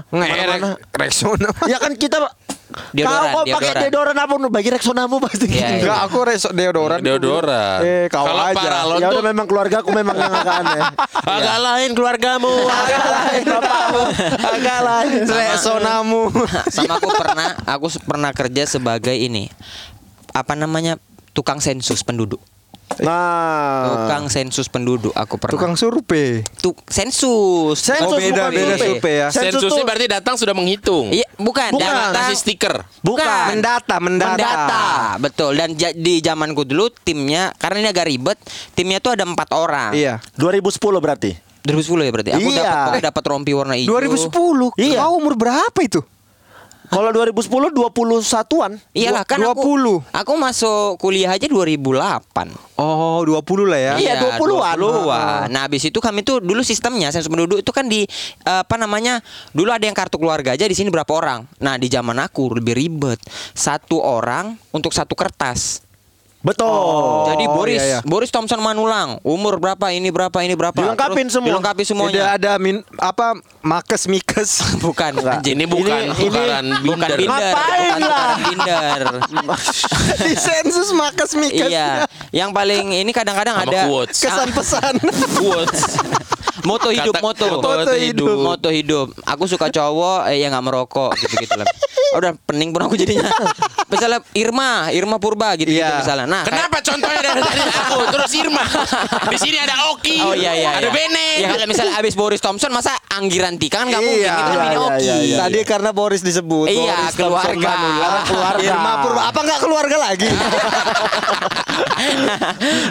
Speaker 3: Ngerek Rexona.
Speaker 4: Ya kan kita
Speaker 5: Deodoran,
Speaker 4: Kau kok pakai
Speaker 5: deodoran.
Speaker 4: apa nu bagi Rexonamu pasti
Speaker 5: Iya,
Speaker 4: gitu.
Speaker 3: Enggak, aku resok deodoran.
Speaker 6: Deodoran.
Speaker 4: Eh, kau
Speaker 6: Kalau
Speaker 4: aja.
Speaker 6: Paralon
Speaker 4: ya
Speaker 6: tuh
Speaker 4: udah memang keluarga aku memang yang agak aneh.
Speaker 6: agak lain keluargamu.
Speaker 4: agak lain bapakmu. Agak lain.
Speaker 3: Rexonamu.
Speaker 5: Sama aku pernah, aku pernah kerja sebagai ini. Apa namanya? Tukang sensus penduduk.
Speaker 4: Nah.
Speaker 5: Tukang sensus penduduk aku pernah.
Speaker 3: Tukang survei.
Speaker 5: Tuk sensus.
Speaker 4: Sensus
Speaker 3: Oh, beda,
Speaker 4: bukan
Speaker 3: beda
Speaker 4: survei.
Speaker 3: ya.
Speaker 4: Sensus tuh-
Speaker 6: berarti datang sudah menghitung.
Speaker 5: Iya, bukan.
Speaker 4: Bukan.
Speaker 5: Datang-
Speaker 6: Kasih stiker.
Speaker 5: Bukan.
Speaker 3: Mendata, mendata.
Speaker 5: Mendata, betul. Dan ja- di zamanku dulu timnya karena ini agak ribet, timnya tuh ada empat orang.
Speaker 3: Iya.
Speaker 4: 2010 berarti.
Speaker 5: 2010 ya berarti. Aku
Speaker 4: Iya.
Speaker 5: dapat aku dapat rompi warna hijau.
Speaker 3: 2010.
Speaker 4: Iya.
Speaker 3: Kau umur berapa itu?
Speaker 4: Kalau 2010 21-an.
Speaker 5: Iyalah kan aku
Speaker 3: 20.
Speaker 5: aku masuk kuliah aja 2008.
Speaker 3: Oh, 20 lah ya.
Speaker 4: Iya, 20-an.
Speaker 5: 20-an. Nah, habis itu kami tuh dulu sistemnya sensus penduduk itu kan di eh, apa namanya? Dulu ada yang kartu keluarga aja di sini berapa orang. Nah, di zaman aku lebih ribet. Satu orang untuk satu kertas.
Speaker 4: Betul.
Speaker 5: Jadi Boris,
Speaker 3: iya, iya.
Speaker 5: Boris Thompson Manulang, umur berapa, ini berapa, ini berapa.
Speaker 4: Dilengkapin
Speaker 5: Terus
Speaker 4: semua.
Speaker 5: Dilengkapi semuanya.
Speaker 3: ada min, apa makes mikes.
Speaker 5: Bukan, anjing.
Speaker 6: Ini bukan
Speaker 4: Ini-
Speaker 6: bukan
Speaker 5: bukan
Speaker 6: binder.
Speaker 5: binder,
Speaker 4: Ngapain
Speaker 5: bukan
Speaker 4: lah?
Speaker 5: bukan binder.
Speaker 3: di sensus makes mikes.
Speaker 5: iya, yang paling ini kadang-kadang ada
Speaker 6: quotes.
Speaker 3: Kesan pesan.
Speaker 6: Quotes.
Speaker 5: moto hidup
Speaker 6: Kata-
Speaker 5: moto
Speaker 6: moto hidup.
Speaker 5: moto hidup aku suka cowok eh, yang nggak merokok gitu gitu lah udah pening pun aku jadinya misalnya Irma Irma Purba gitu gitu
Speaker 3: Iya.
Speaker 5: misalnya nah kayak-
Speaker 6: Kenapa contohnya dari tadi aku terus Irma? Di sini ada Oki.
Speaker 5: Oh iya iya
Speaker 6: Ada
Speaker 5: iya.
Speaker 6: Bene.
Speaker 5: Ya kalau misalnya abis Boris Thompson masa Anggiran Tika kan nggak mungkin
Speaker 3: Iya,
Speaker 4: iya,
Speaker 5: milih
Speaker 4: iya,
Speaker 5: Oki.
Speaker 4: iya, iya.
Speaker 3: Tadi karena Boris disebut.
Speaker 5: Iya,
Speaker 3: Boris
Speaker 5: keluarga.
Speaker 3: Thompson Manula.
Speaker 4: Keluarga.
Speaker 3: Irma Purba. Apa enggak keluarga lagi?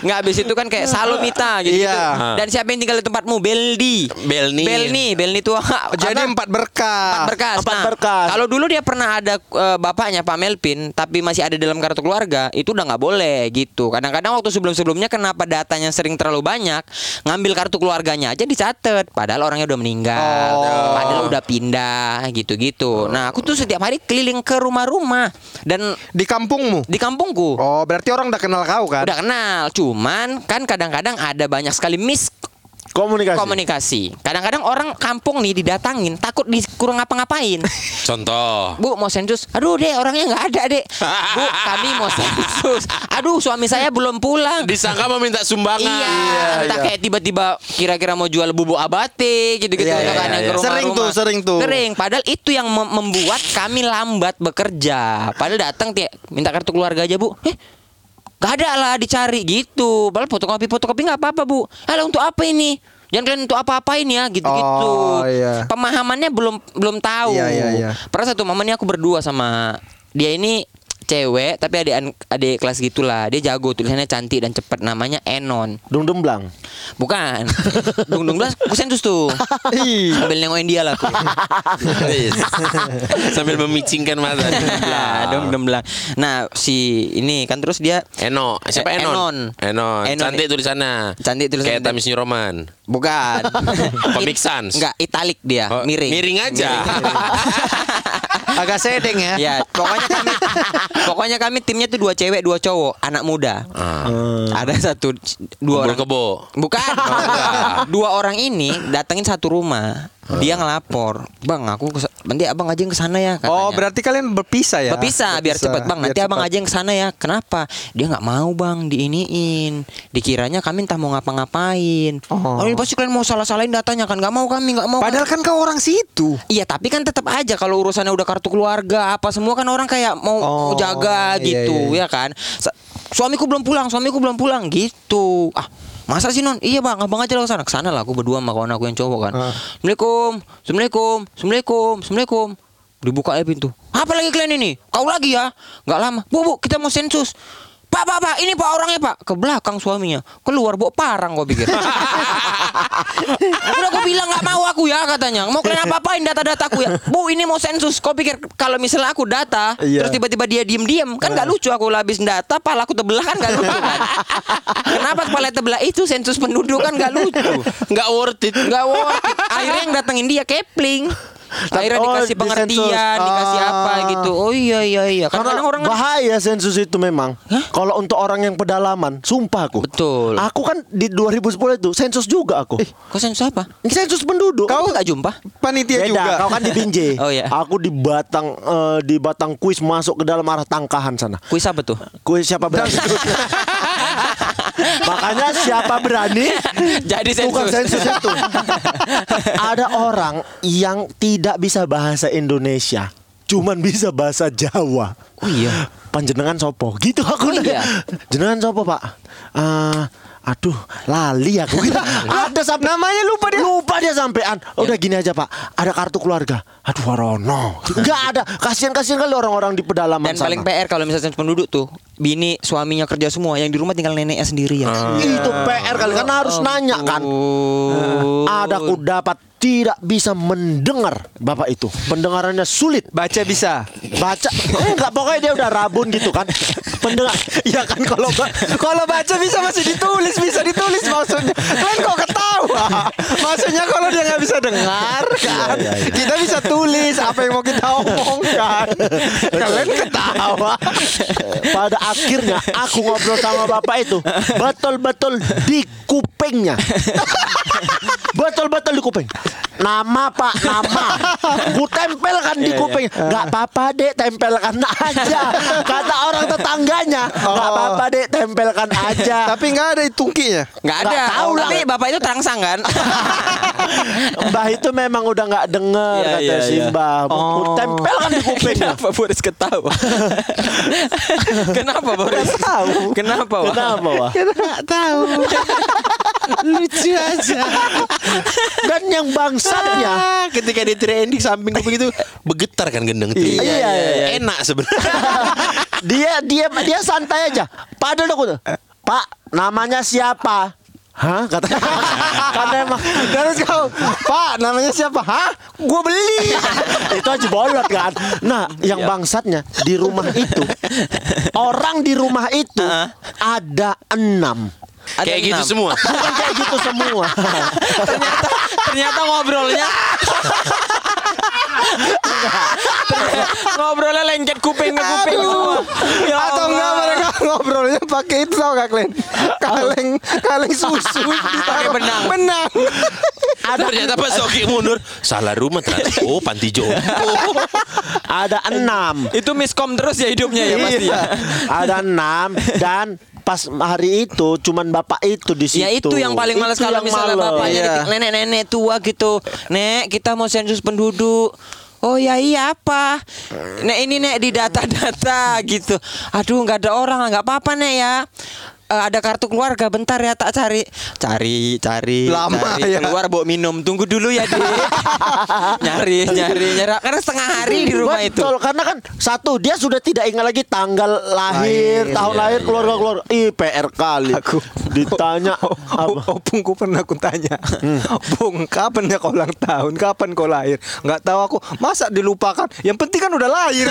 Speaker 5: Nggak habis itu kan kayak Salomita gitu,
Speaker 3: Iya.
Speaker 5: Dan siapa yang tinggal di tempatmu? Beldi.
Speaker 6: Belni.
Speaker 5: Belni, Belni tuh
Speaker 3: Jadi empat berkah.
Speaker 5: Empat berkas.
Speaker 4: Empat
Speaker 5: Nah,
Speaker 4: berkas.
Speaker 5: Kalau dulu dia pernah ada eh, bapaknya Pak Melvin, tapi masih ada dalam kartu keluarga, itu udah nggak boleh gitu. Kadang-kadang waktu sebelum-sebelumnya kenapa datanya sering terlalu banyak, ngambil kartu keluarganya aja dicatat, padahal orangnya udah meninggal, padahal udah pindah gitu-gitu. Nah, aku tuh setiap hari keliling ke rumah-rumah dan
Speaker 3: Di kampungmu.
Speaker 5: di kampungku.
Speaker 3: Oh, berarti orang udah kenal kau kan?
Speaker 5: Udah kenal, cuman kan kadang-kadang ada banyak sekali miss
Speaker 4: Komunikasi.
Speaker 5: komunikasi. Kadang-kadang orang kampung nih didatangin, takut dikurang ngapa-ngapain.
Speaker 6: Contoh.
Speaker 5: Bu mau sensus Aduh dek orangnya nggak ada dek Bu kami mau sensus Aduh suami saya belum pulang
Speaker 6: Disangka meminta sumbangan.
Speaker 5: Iya, entah kayak tiba-tiba kira-kira mau jual bubuk abate gitu-gitu
Speaker 3: Iya, iya,
Speaker 5: kan
Speaker 3: iya. Sering tuh, sering tuh.
Speaker 5: Sering, padahal itu yang mem- membuat kami lambat bekerja. Padahal datang minta kartu keluarga aja, Bu. Eh, Gak ada lah dicari gitu. Padahal fotokopi fotokopi nggak apa-apa bu. Alah untuk apa ini? Jangan kalian untuk apa-apain ya gitu-gitu.
Speaker 3: Oh, iya.
Speaker 5: Pemahamannya belum belum tahu.
Speaker 3: Iya, iya, iya.
Speaker 5: Pernah satu momen ini aku berdua sama dia ini cewek tapi adik adik kelas gitulah. Dia jago tulisannya cantik dan cepat namanya Enon.
Speaker 4: Dung dung blang.
Speaker 5: Bukan. Dung dung belas aku sensus tuh. Sambil nengokin dia lah aku.
Speaker 6: Sambil memicingkan mata.
Speaker 5: Nah, dung dung belang. Nah, si ini kan terus dia
Speaker 6: Eno, siapa Enon?
Speaker 5: Enon.
Speaker 6: Enon.
Speaker 5: Enon.
Speaker 6: Cantik tulisannya.
Speaker 5: Cantik tulisannya.
Speaker 6: Kayak Tamis New Roman.
Speaker 5: bukan.
Speaker 6: Comic Sans.
Speaker 5: Enggak, italik dia,
Speaker 6: Oh,
Speaker 5: miring.
Speaker 6: Miring aja.
Speaker 3: Agak sedeng ya.
Speaker 5: Ya, pokoknya kami pokoknya kami timnya tuh dua cewek, dua cowok, anak muda. Ada satu dua orang.
Speaker 6: kebo.
Speaker 5: Bukan. dua orang ini datengin satu rumah. Dia ngelapor, "Bang, aku kes- nanti Abang aja yang ke sana ya." katanya.
Speaker 3: Oh, berarti kalian berpisah ya?
Speaker 5: Berpisah biar cepat bang.
Speaker 3: biar
Speaker 5: Nanti abang
Speaker 3: cepat.
Speaker 5: aja yang ke sana ya. Kenapa? Dia nggak mau bang diiniin. Dikiranya kami entah mau ngapa-ngapain.
Speaker 3: Oh.
Speaker 5: Oh, ini pasti kalian mau salah-salahin datanya kan? Nggak mau kami, nggak mau.
Speaker 3: Padahal kan kau orang situ.
Speaker 5: Iya tapi kan tetap aja kalau urusannya udah kartu keluarga apa semua kan orang kayak mau
Speaker 3: Oh,
Speaker 5: jaga
Speaker 3: iya,
Speaker 5: gitu
Speaker 3: iya.
Speaker 5: ya kan. Sa- Suamiku belum pulang, suamiku belum pulang gitu. Ah Masa sih non? Iya bang, abang aja lah ke sana Ke sana lah aku berdua sama kawan aku yang cowok kan.
Speaker 3: Ah.
Speaker 5: Assalamualaikum. Assalamualaikum. Assalamualaikum. Assalamualaikum. Dibuka aja pintu. Apa lagi kalian ini? Kau lagi ya? Nggak lama. Bu, bu, kita mau sensus Pak, pak, pak, ini pak orangnya pak. Ke belakang suaminya. Keluar bawa parang kau pikir. Udah aku bilang nggak mau aku ya katanya. Mau kalian apa-apain data-data aku ya? Bu ini mau sensus. Kau pikir kalau misalnya aku data
Speaker 3: Iya.
Speaker 5: Terus tiba-tiba dia diem-diem Kan nggak lucu aku habis data Pala aku terbelah kan nggak lucu kan? Kenapa kepala terbelah itu? Sensus penduduk kan nggak lucu.
Speaker 6: Nggak worth it.
Speaker 5: Nggak worth it. Akhirnya yang datengin dia Kepling Akhirnya
Speaker 4: Oh,
Speaker 5: dikasih
Speaker 4: di
Speaker 5: pengertian
Speaker 4: sensus.
Speaker 5: Dikasih apa
Speaker 4: Ah.
Speaker 5: gitu Oh iya iya iya
Speaker 4: Karena
Speaker 5: Kadang-kadang orang
Speaker 4: bahaya sensus itu memang. Kalau untuk orang yang pedalaman, sumpah aku.
Speaker 5: Betul.
Speaker 4: Aku kan di 2010 itu sensus juga aku.
Speaker 5: Kau sensus apa?
Speaker 4: Sensus penduduk.
Speaker 5: Kau nggak jumpa?
Speaker 3: Panitia
Speaker 4: Beda,
Speaker 3: juga.
Speaker 4: kau kan di Binjai.
Speaker 5: Oh, iya.
Speaker 4: Aku di Batang eh, di Batang Kuis masuk ke dalam arah Tangkahan sana.
Speaker 5: Kuis apa tuh?
Speaker 4: Kuis siapa berani? Makanya siapa berani?
Speaker 5: Jadi
Speaker 4: Bukan
Speaker 5: sensus.
Speaker 4: sensus itu. Ada orang yang tidak bisa bahasa Indonesia, cuman bisa bahasa Jawa.
Speaker 5: Oh iya.
Speaker 4: Panjenengan sopo? Gitu aku
Speaker 5: Oh, iya.
Speaker 4: nanya. Jenengan sopo, Pak? Eh, aduh, lali aku. Gitu. Ada sampai namanya lupa dia. Lupa dia sampean. Udah gini aja, Pak. Ada kartu keluarga. Aduh, Warono. Enggak ada. Kasihan-kasihan kali orang-orang di pedalaman
Speaker 5: Dan
Speaker 4: sana.
Speaker 5: paling PR kalau misalnya penduduk tuh Bini suaminya kerja semua Yang di rumah tinggal neneknya sendiri ya
Speaker 4: Itu PR kali karena harus nanya kan.
Speaker 5: Oh.
Speaker 4: Ada aku dapat tidak bisa mendengar bapak itu pendengarannya sulit
Speaker 3: Baca bisa.
Speaker 4: baca enggak pokoknya dia udah rabun gitu kan pendengar ya kan kalau ba-
Speaker 3: Kalau baca bisa masih ditulis, bisa ditulis maksudnya. Kalian kok ketawa? Maksudnya kalau dia nggak bisa dengar kan, kita bisa tulis apa yang mau kita omongkan. Kalian ketawa.
Speaker 4: pada akhirnya aku ngobrol sama bapak itu betul-betul di kupingnya betul-betul di kuping nama pak nama ku tempelkan di kuping nggak apa-apa dek tempelkan aja kata orang tetangganya nggak apa-apa dek tempelkan aja
Speaker 3: Tapi nggak ada tungkinya.
Speaker 5: Nggak ada
Speaker 4: tahu lah.
Speaker 5: Tapi bapak itu terangsang kan
Speaker 4: Mbah itu memang udah nggak denger
Speaker 5: Iya,
Speaker 4: kata
Speaker 5: iya,
Speaker 4: si
Speaker 5: iya.
Speaker 4: Mbah. Ku tempelkan di kupingnya.
Speaker 5: Kenapa Boris ketawa Kenapa Boris
Speaker 4: tahu.
Speaker 5: Kenapa Wak?
Speaker 4: Kenapa wah?
Speaker 3: Nggak tahu. Lucu aja.
Speaker 4: Dan yang bangsatnya
Speaker 6: Ah, ketika di trending samping kuping itu bergetar kan gendeng itu.
Speaker 4: Iya, iya, iya.
Speaker 6: Enak sebenarnya.
Speaker 4: dia dia dia santai aja. Padahal aku tuh, Pak, namanya siapa? Hah? Kata karena emang
Speaker 3: Terus kau, Pak, namanya siapa? Hah? Gue beli.
Speaker 4: itu aja bolot kan. Nah, yang bangsatnya di rumah itu orang di rumah itu ada enam.
Speaker 5: Ada
Speaker 6: Kayak gitu
Speaker 5: enam.
Speaker 6: semua.
Speaker 4: Bukan kayak gitu semua.
Speaker 5: ternyata ternyata ngobrolnya ngobrolnya lengket kuping ke kuping semua. Ya
Speaker 3: Atau enggak mereka ngobrolnya pakai itu tau gak kalian? Kaleng kaleng susu
Speaker 5: Pakai benang.
Speaker 3: Benang.
Speaker 6: Ternyata pas Soki mundur salah rumah ternyata. Oh panti jompo.
Speaker 4: ada enam.
Speaker 5: Itu miskom terus ya hidupnya ya pasti ya.
Speaker 4: ada enam dan pas hari itu cuman bapak itu di situ.
Speaker 5: Ya itu yang paling males kalau misalnya
Speaker 4: males.
Speaker 5: bapaknya
Speaker 3: Iya.
Speaker 5: di- nenek-nenek tua gitu. Nek, kita mau sensus penduduk. Oh ya iya apa? Nek ini nek di data-data gitu. Aduh nggak ada orang nggak apa-apa nek ya. Eh, ada kartu keluarga bentar ya tak cari. Cari cari
Speaker 3: Lama
Speaker 5: cari,
Speaker 3: ya.
Speaker 5: keluar bawa minum. Tunggu dulu ya dek nyari nyari nyari. Karena setengah hari di rumah itu.
Speaker 4: Betul, karena kan satu dia sudah tidak ingat lagi tanggal lahir,
Speaker 3: Lahir,
Speaker 4: tahun
Speaker 3: iya,
Speaker 4: lahir
Speaker 3: iya.
Speaker 4: keluarga keluarga. Ih, PR kali.
Speaker 3: Aku
Speaker 4: ditanya apa?
Speaker 3: Opungku pernah aku tanya. Bung kapan ya kau ulang tahun? Kapan kau lahir? Nggak tahu aku. Masa dilupakan? Yang penting kan udah lahir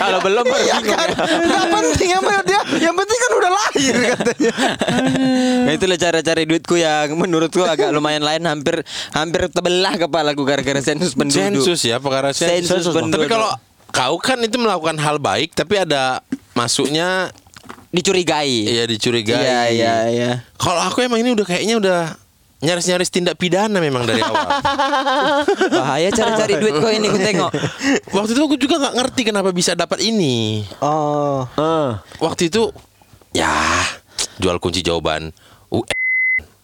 Speaker 5: kalau belum baru
Speaker 3: Iya
Speaker 5: bingung
Speaker 3: kan?
Speaker 5: ya.
Speaker 3: Nggak penting apa dia Yang penting kan udah lahir katanya
Speaker 5: Nah itulah cara cari duitku yang menurutku agak lumayan lain hampir hampir terbelah kepalaku gara-gara sensus penduduk.
Speaker 6: Sensus ya perkara sensus.
Speaker 5: Sensus penduduk.
Speaker 6: Tapi kalau kau kan itu melakukan hal baik tapi ada masuknya
Speaker 5: dicurigai.
Speaker 6: ya dicurigai.
Speaker 5: Iya iya iya.
Speaker 6: Kalau aku emang ini udah kayaknya udah nyaris-nyaris tindak pidana memang dari awal.
Speaker 5: Bahaya cara cari duit kau ini ku tengok.
Speaker 6: Waktu itu aku juga nggak ngerti kenapa bisa dapat ini.
Speaker 3: Oh
Speaker 4: Ah.
Speaker 6: Waktu itu ya jual kunci jawaban. UN.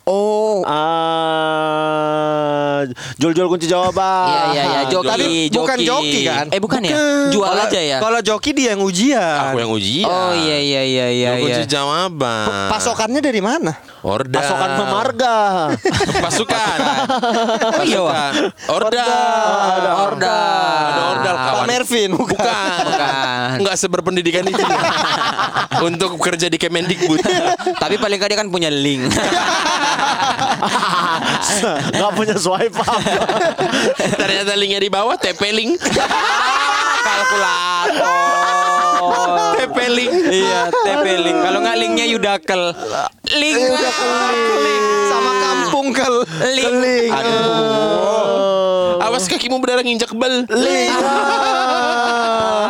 Speaker 3: Oh
Speaker 4: Ah, jual-jual kunci jawaban.
Speaker 5: Iya iya iya joki
Speaker 3: Tapi bukan joki kan?
Speaker 5: Eh bukan, ya? Jual
Speaker 3: Kalau-
Speaker 5: aja ya.
Speaker 3: Kalau joki dia yang ujian
Speaker 6: Aku yang ujian.
Speaker 5: Oh iya iya iya iya.
Speaker 6: Jual kunci
Speaker 5: iya.
Speaker 6: jawaban.
Speaker 3: Pasokannya dari mana?
Speaker 6: Orda.
Speaker 4: Pasokan memarga.
Speaker 6: Pasukan.
Speaker 5: Oh iya.
Speaker 6: Pasukan. Orda.
Speaker 5: Ada orda.
Speaker 6: Ada orda
Speaker 3: Pak. Mervin bukan.
Speaker 6: Bukan.
Speaker 5: Bukan.
Speaker 6: Enggak seberpendidikan itu. Untuk kerja di Kemendikbud.
Speaker 5: Tapi paling kali kan punya link.
Speaker 4: Gak punya swipe up.
Speaker 6: Ternyata linknya di bawah TP link.
Speaker 5: Kalkulator.
Speaker 6: TP link.
Speaker 5: iya, TP link. Kalau nggak linknya Yudakel. Link.
Speaker 3: Link sama kampung kel.
Speaker 5: Link.
Speaker 3: Link.
Speaker 6: Awas kakimu berdarah nginjak bel.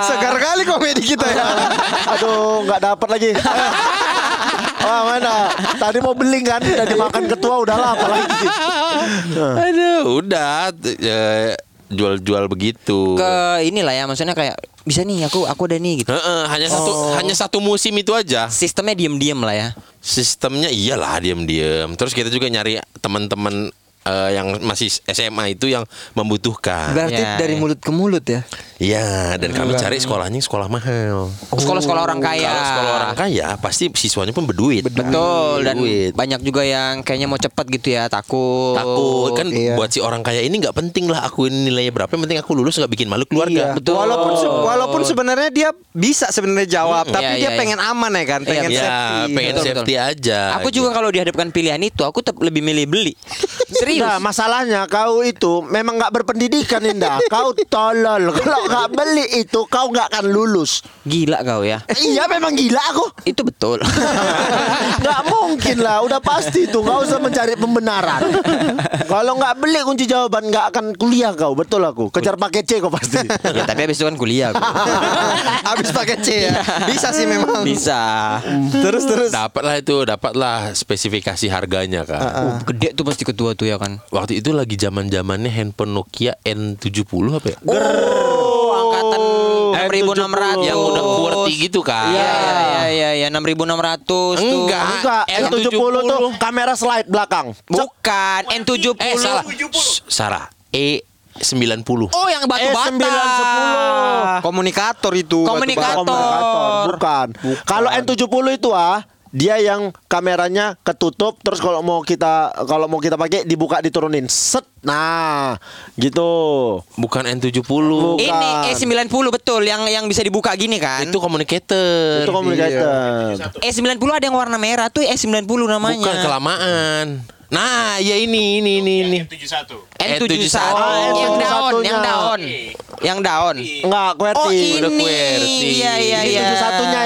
Speaker 3: Segar kali komedi kita ya.
Speaker 4: Aduh, nggak dapat lagi. Wah mana? Tadi mau beli kan, udah dimakan ketua udah lah apalagi.
Speaker 6: Aduh, udah eh, jual-jual begitu.
Speaker 5: Ke inilah ya, maksudnya kayak bisa nih aku aku ada nih gitu.
Speaker 6: Heeh, hanya satu hanya satu musim itu aja.
Speaker 5: Sistemnya diem-diem lah ya.
Speaker 6: Sistemnya iyalah diam-diam. Terus kita juga nyari teman-teman eh, yang masih SMA itu yang membutuhkan.
Speaker 3: Berarti
Speaker 5: Ya,
Speaker 3: dari
Speaker 5: ya.
Speaker 3: mulut ke mulut ya.
Speaker 6: Iya, dan kami cari sekolahnya sekolah mahal.
Speaker 5: Sekolah-sekolah orang kaya.
Speaker 6: Kalau sekolah orang kaya pasti siswanya pun berduit.
Speaker 5: Betul dan
Speaker 6: Berduit.
Speaker 5: banyak juga yang kayaknya mau cepat gitu ya, takut.
Speaker 6: takut kan
Speaker 3: Iya.
Speaker 6: buat si orang kaya ini nggak penting lah aku ini nilainya berapa yang penting aku lulus nggak bikin malu keluarga
Speaker 3: Iya.
Speaker 5: Betul.
Speaker 3: Walaupun se- walaupun sebenarnya dia bisa sebenarnya jawab,
Speaker 5: Mm,
Speaker 3: tapi
Speaker 5: iya,
Speaker 3: dia
Speaker 5: iya, iya.
Speaker 3: pengen aman ya kan, pengen
Speaker 6: ya
Speaker 3: safety.
Speaker 6: pengen
Speaker 5: Betul,
Speaker 6: safety aja
Speaker 5: Aku juga kalau dihadapkan pilihan itu, aku tetap lebih milih beli. Serius.
Speaker 4: Nah, masalahnya kau itu memang nggak berpendidikan Indah. Kau tolol. Kalau nggak beli itu kau nggak akan lulus.
Speaker 5: Gila kau ya.
Speaker 4: iya memang gila aku.
Speaker 5: Itu betul.
Speaker 4: Nggak mungkin lah, udah pasti tuh nggak usah mencari pembenaran. Kalau nggak beli kunci jawaban nggak akan kuliah kau, betul aku. Kejar pakai C kau pasti.
Speaker 5: ya tapi habis itu kan kuliah aku.
Speaker 3: Habis pakai C ya. Bisa sih memang.
Speaker 5: Bisa.
Speaker 3: Terus terus.
Speaker 6: dapatlah itu dapatlah spesifikasi harganya kan
Speaker 5: Uh, gede tuh pasti ketua tuh ya kan.
Speaker 6: Waktu itu lagi zaman zamannya handphone Nokia N70 apa ya
Speaker 5: Oh, angkatan 6600
Speaker 6: yang udah QWERTY gitu kan
Speaker 5: Iya iya iya iya 6600 tuh.
Speaker 6: Enggak.
Speaker 4: Enggak, N70 tuh kamera slide belakang.
Speaker 5: Bukan N70.
Speaker 6: eh salah Sarah E 90
Speaker 5: Oh, yang batu bata.
Speaker 4: E910.
Speaker 3: Komunikator itu.
Speaker 5: Komunikator.
Speaker 4: Komunikator, bukan. Kalau N70 itu ah dia yang kameranya ketutup terus kalau mau kita kalau mau kita pakai dibuka diturunin set nah gitu
Speaker 6: bukan N70
Speaker 4: Bukan.
Speaker 5: Ini E90 betul yang yang bisa dibuka gini kan.
Speaker 6: itu communicator
Speaker 4: itu komunikator
Speaker 5: E90 ada yang warna merah tuh E90 namanya.
Speaker 6: bukan kelamaan nah ya ini ini ini ini
Speaker 7: M71.
Speaker 5: N71
Speaker 6: Oh,
Speaker 5: yang daun,
Speaker 4: N71-nya.
Speaker 5: yang daun. Yang daun.
Speaker 4: enggak QWERTY
Speaker 5: Oh,
Speaker 6: Udah
Speaker 5: ini.
Speaker 6: QWERTY.
Speaker 5: Iya iya iya.
Speaker 4: 71-nya ya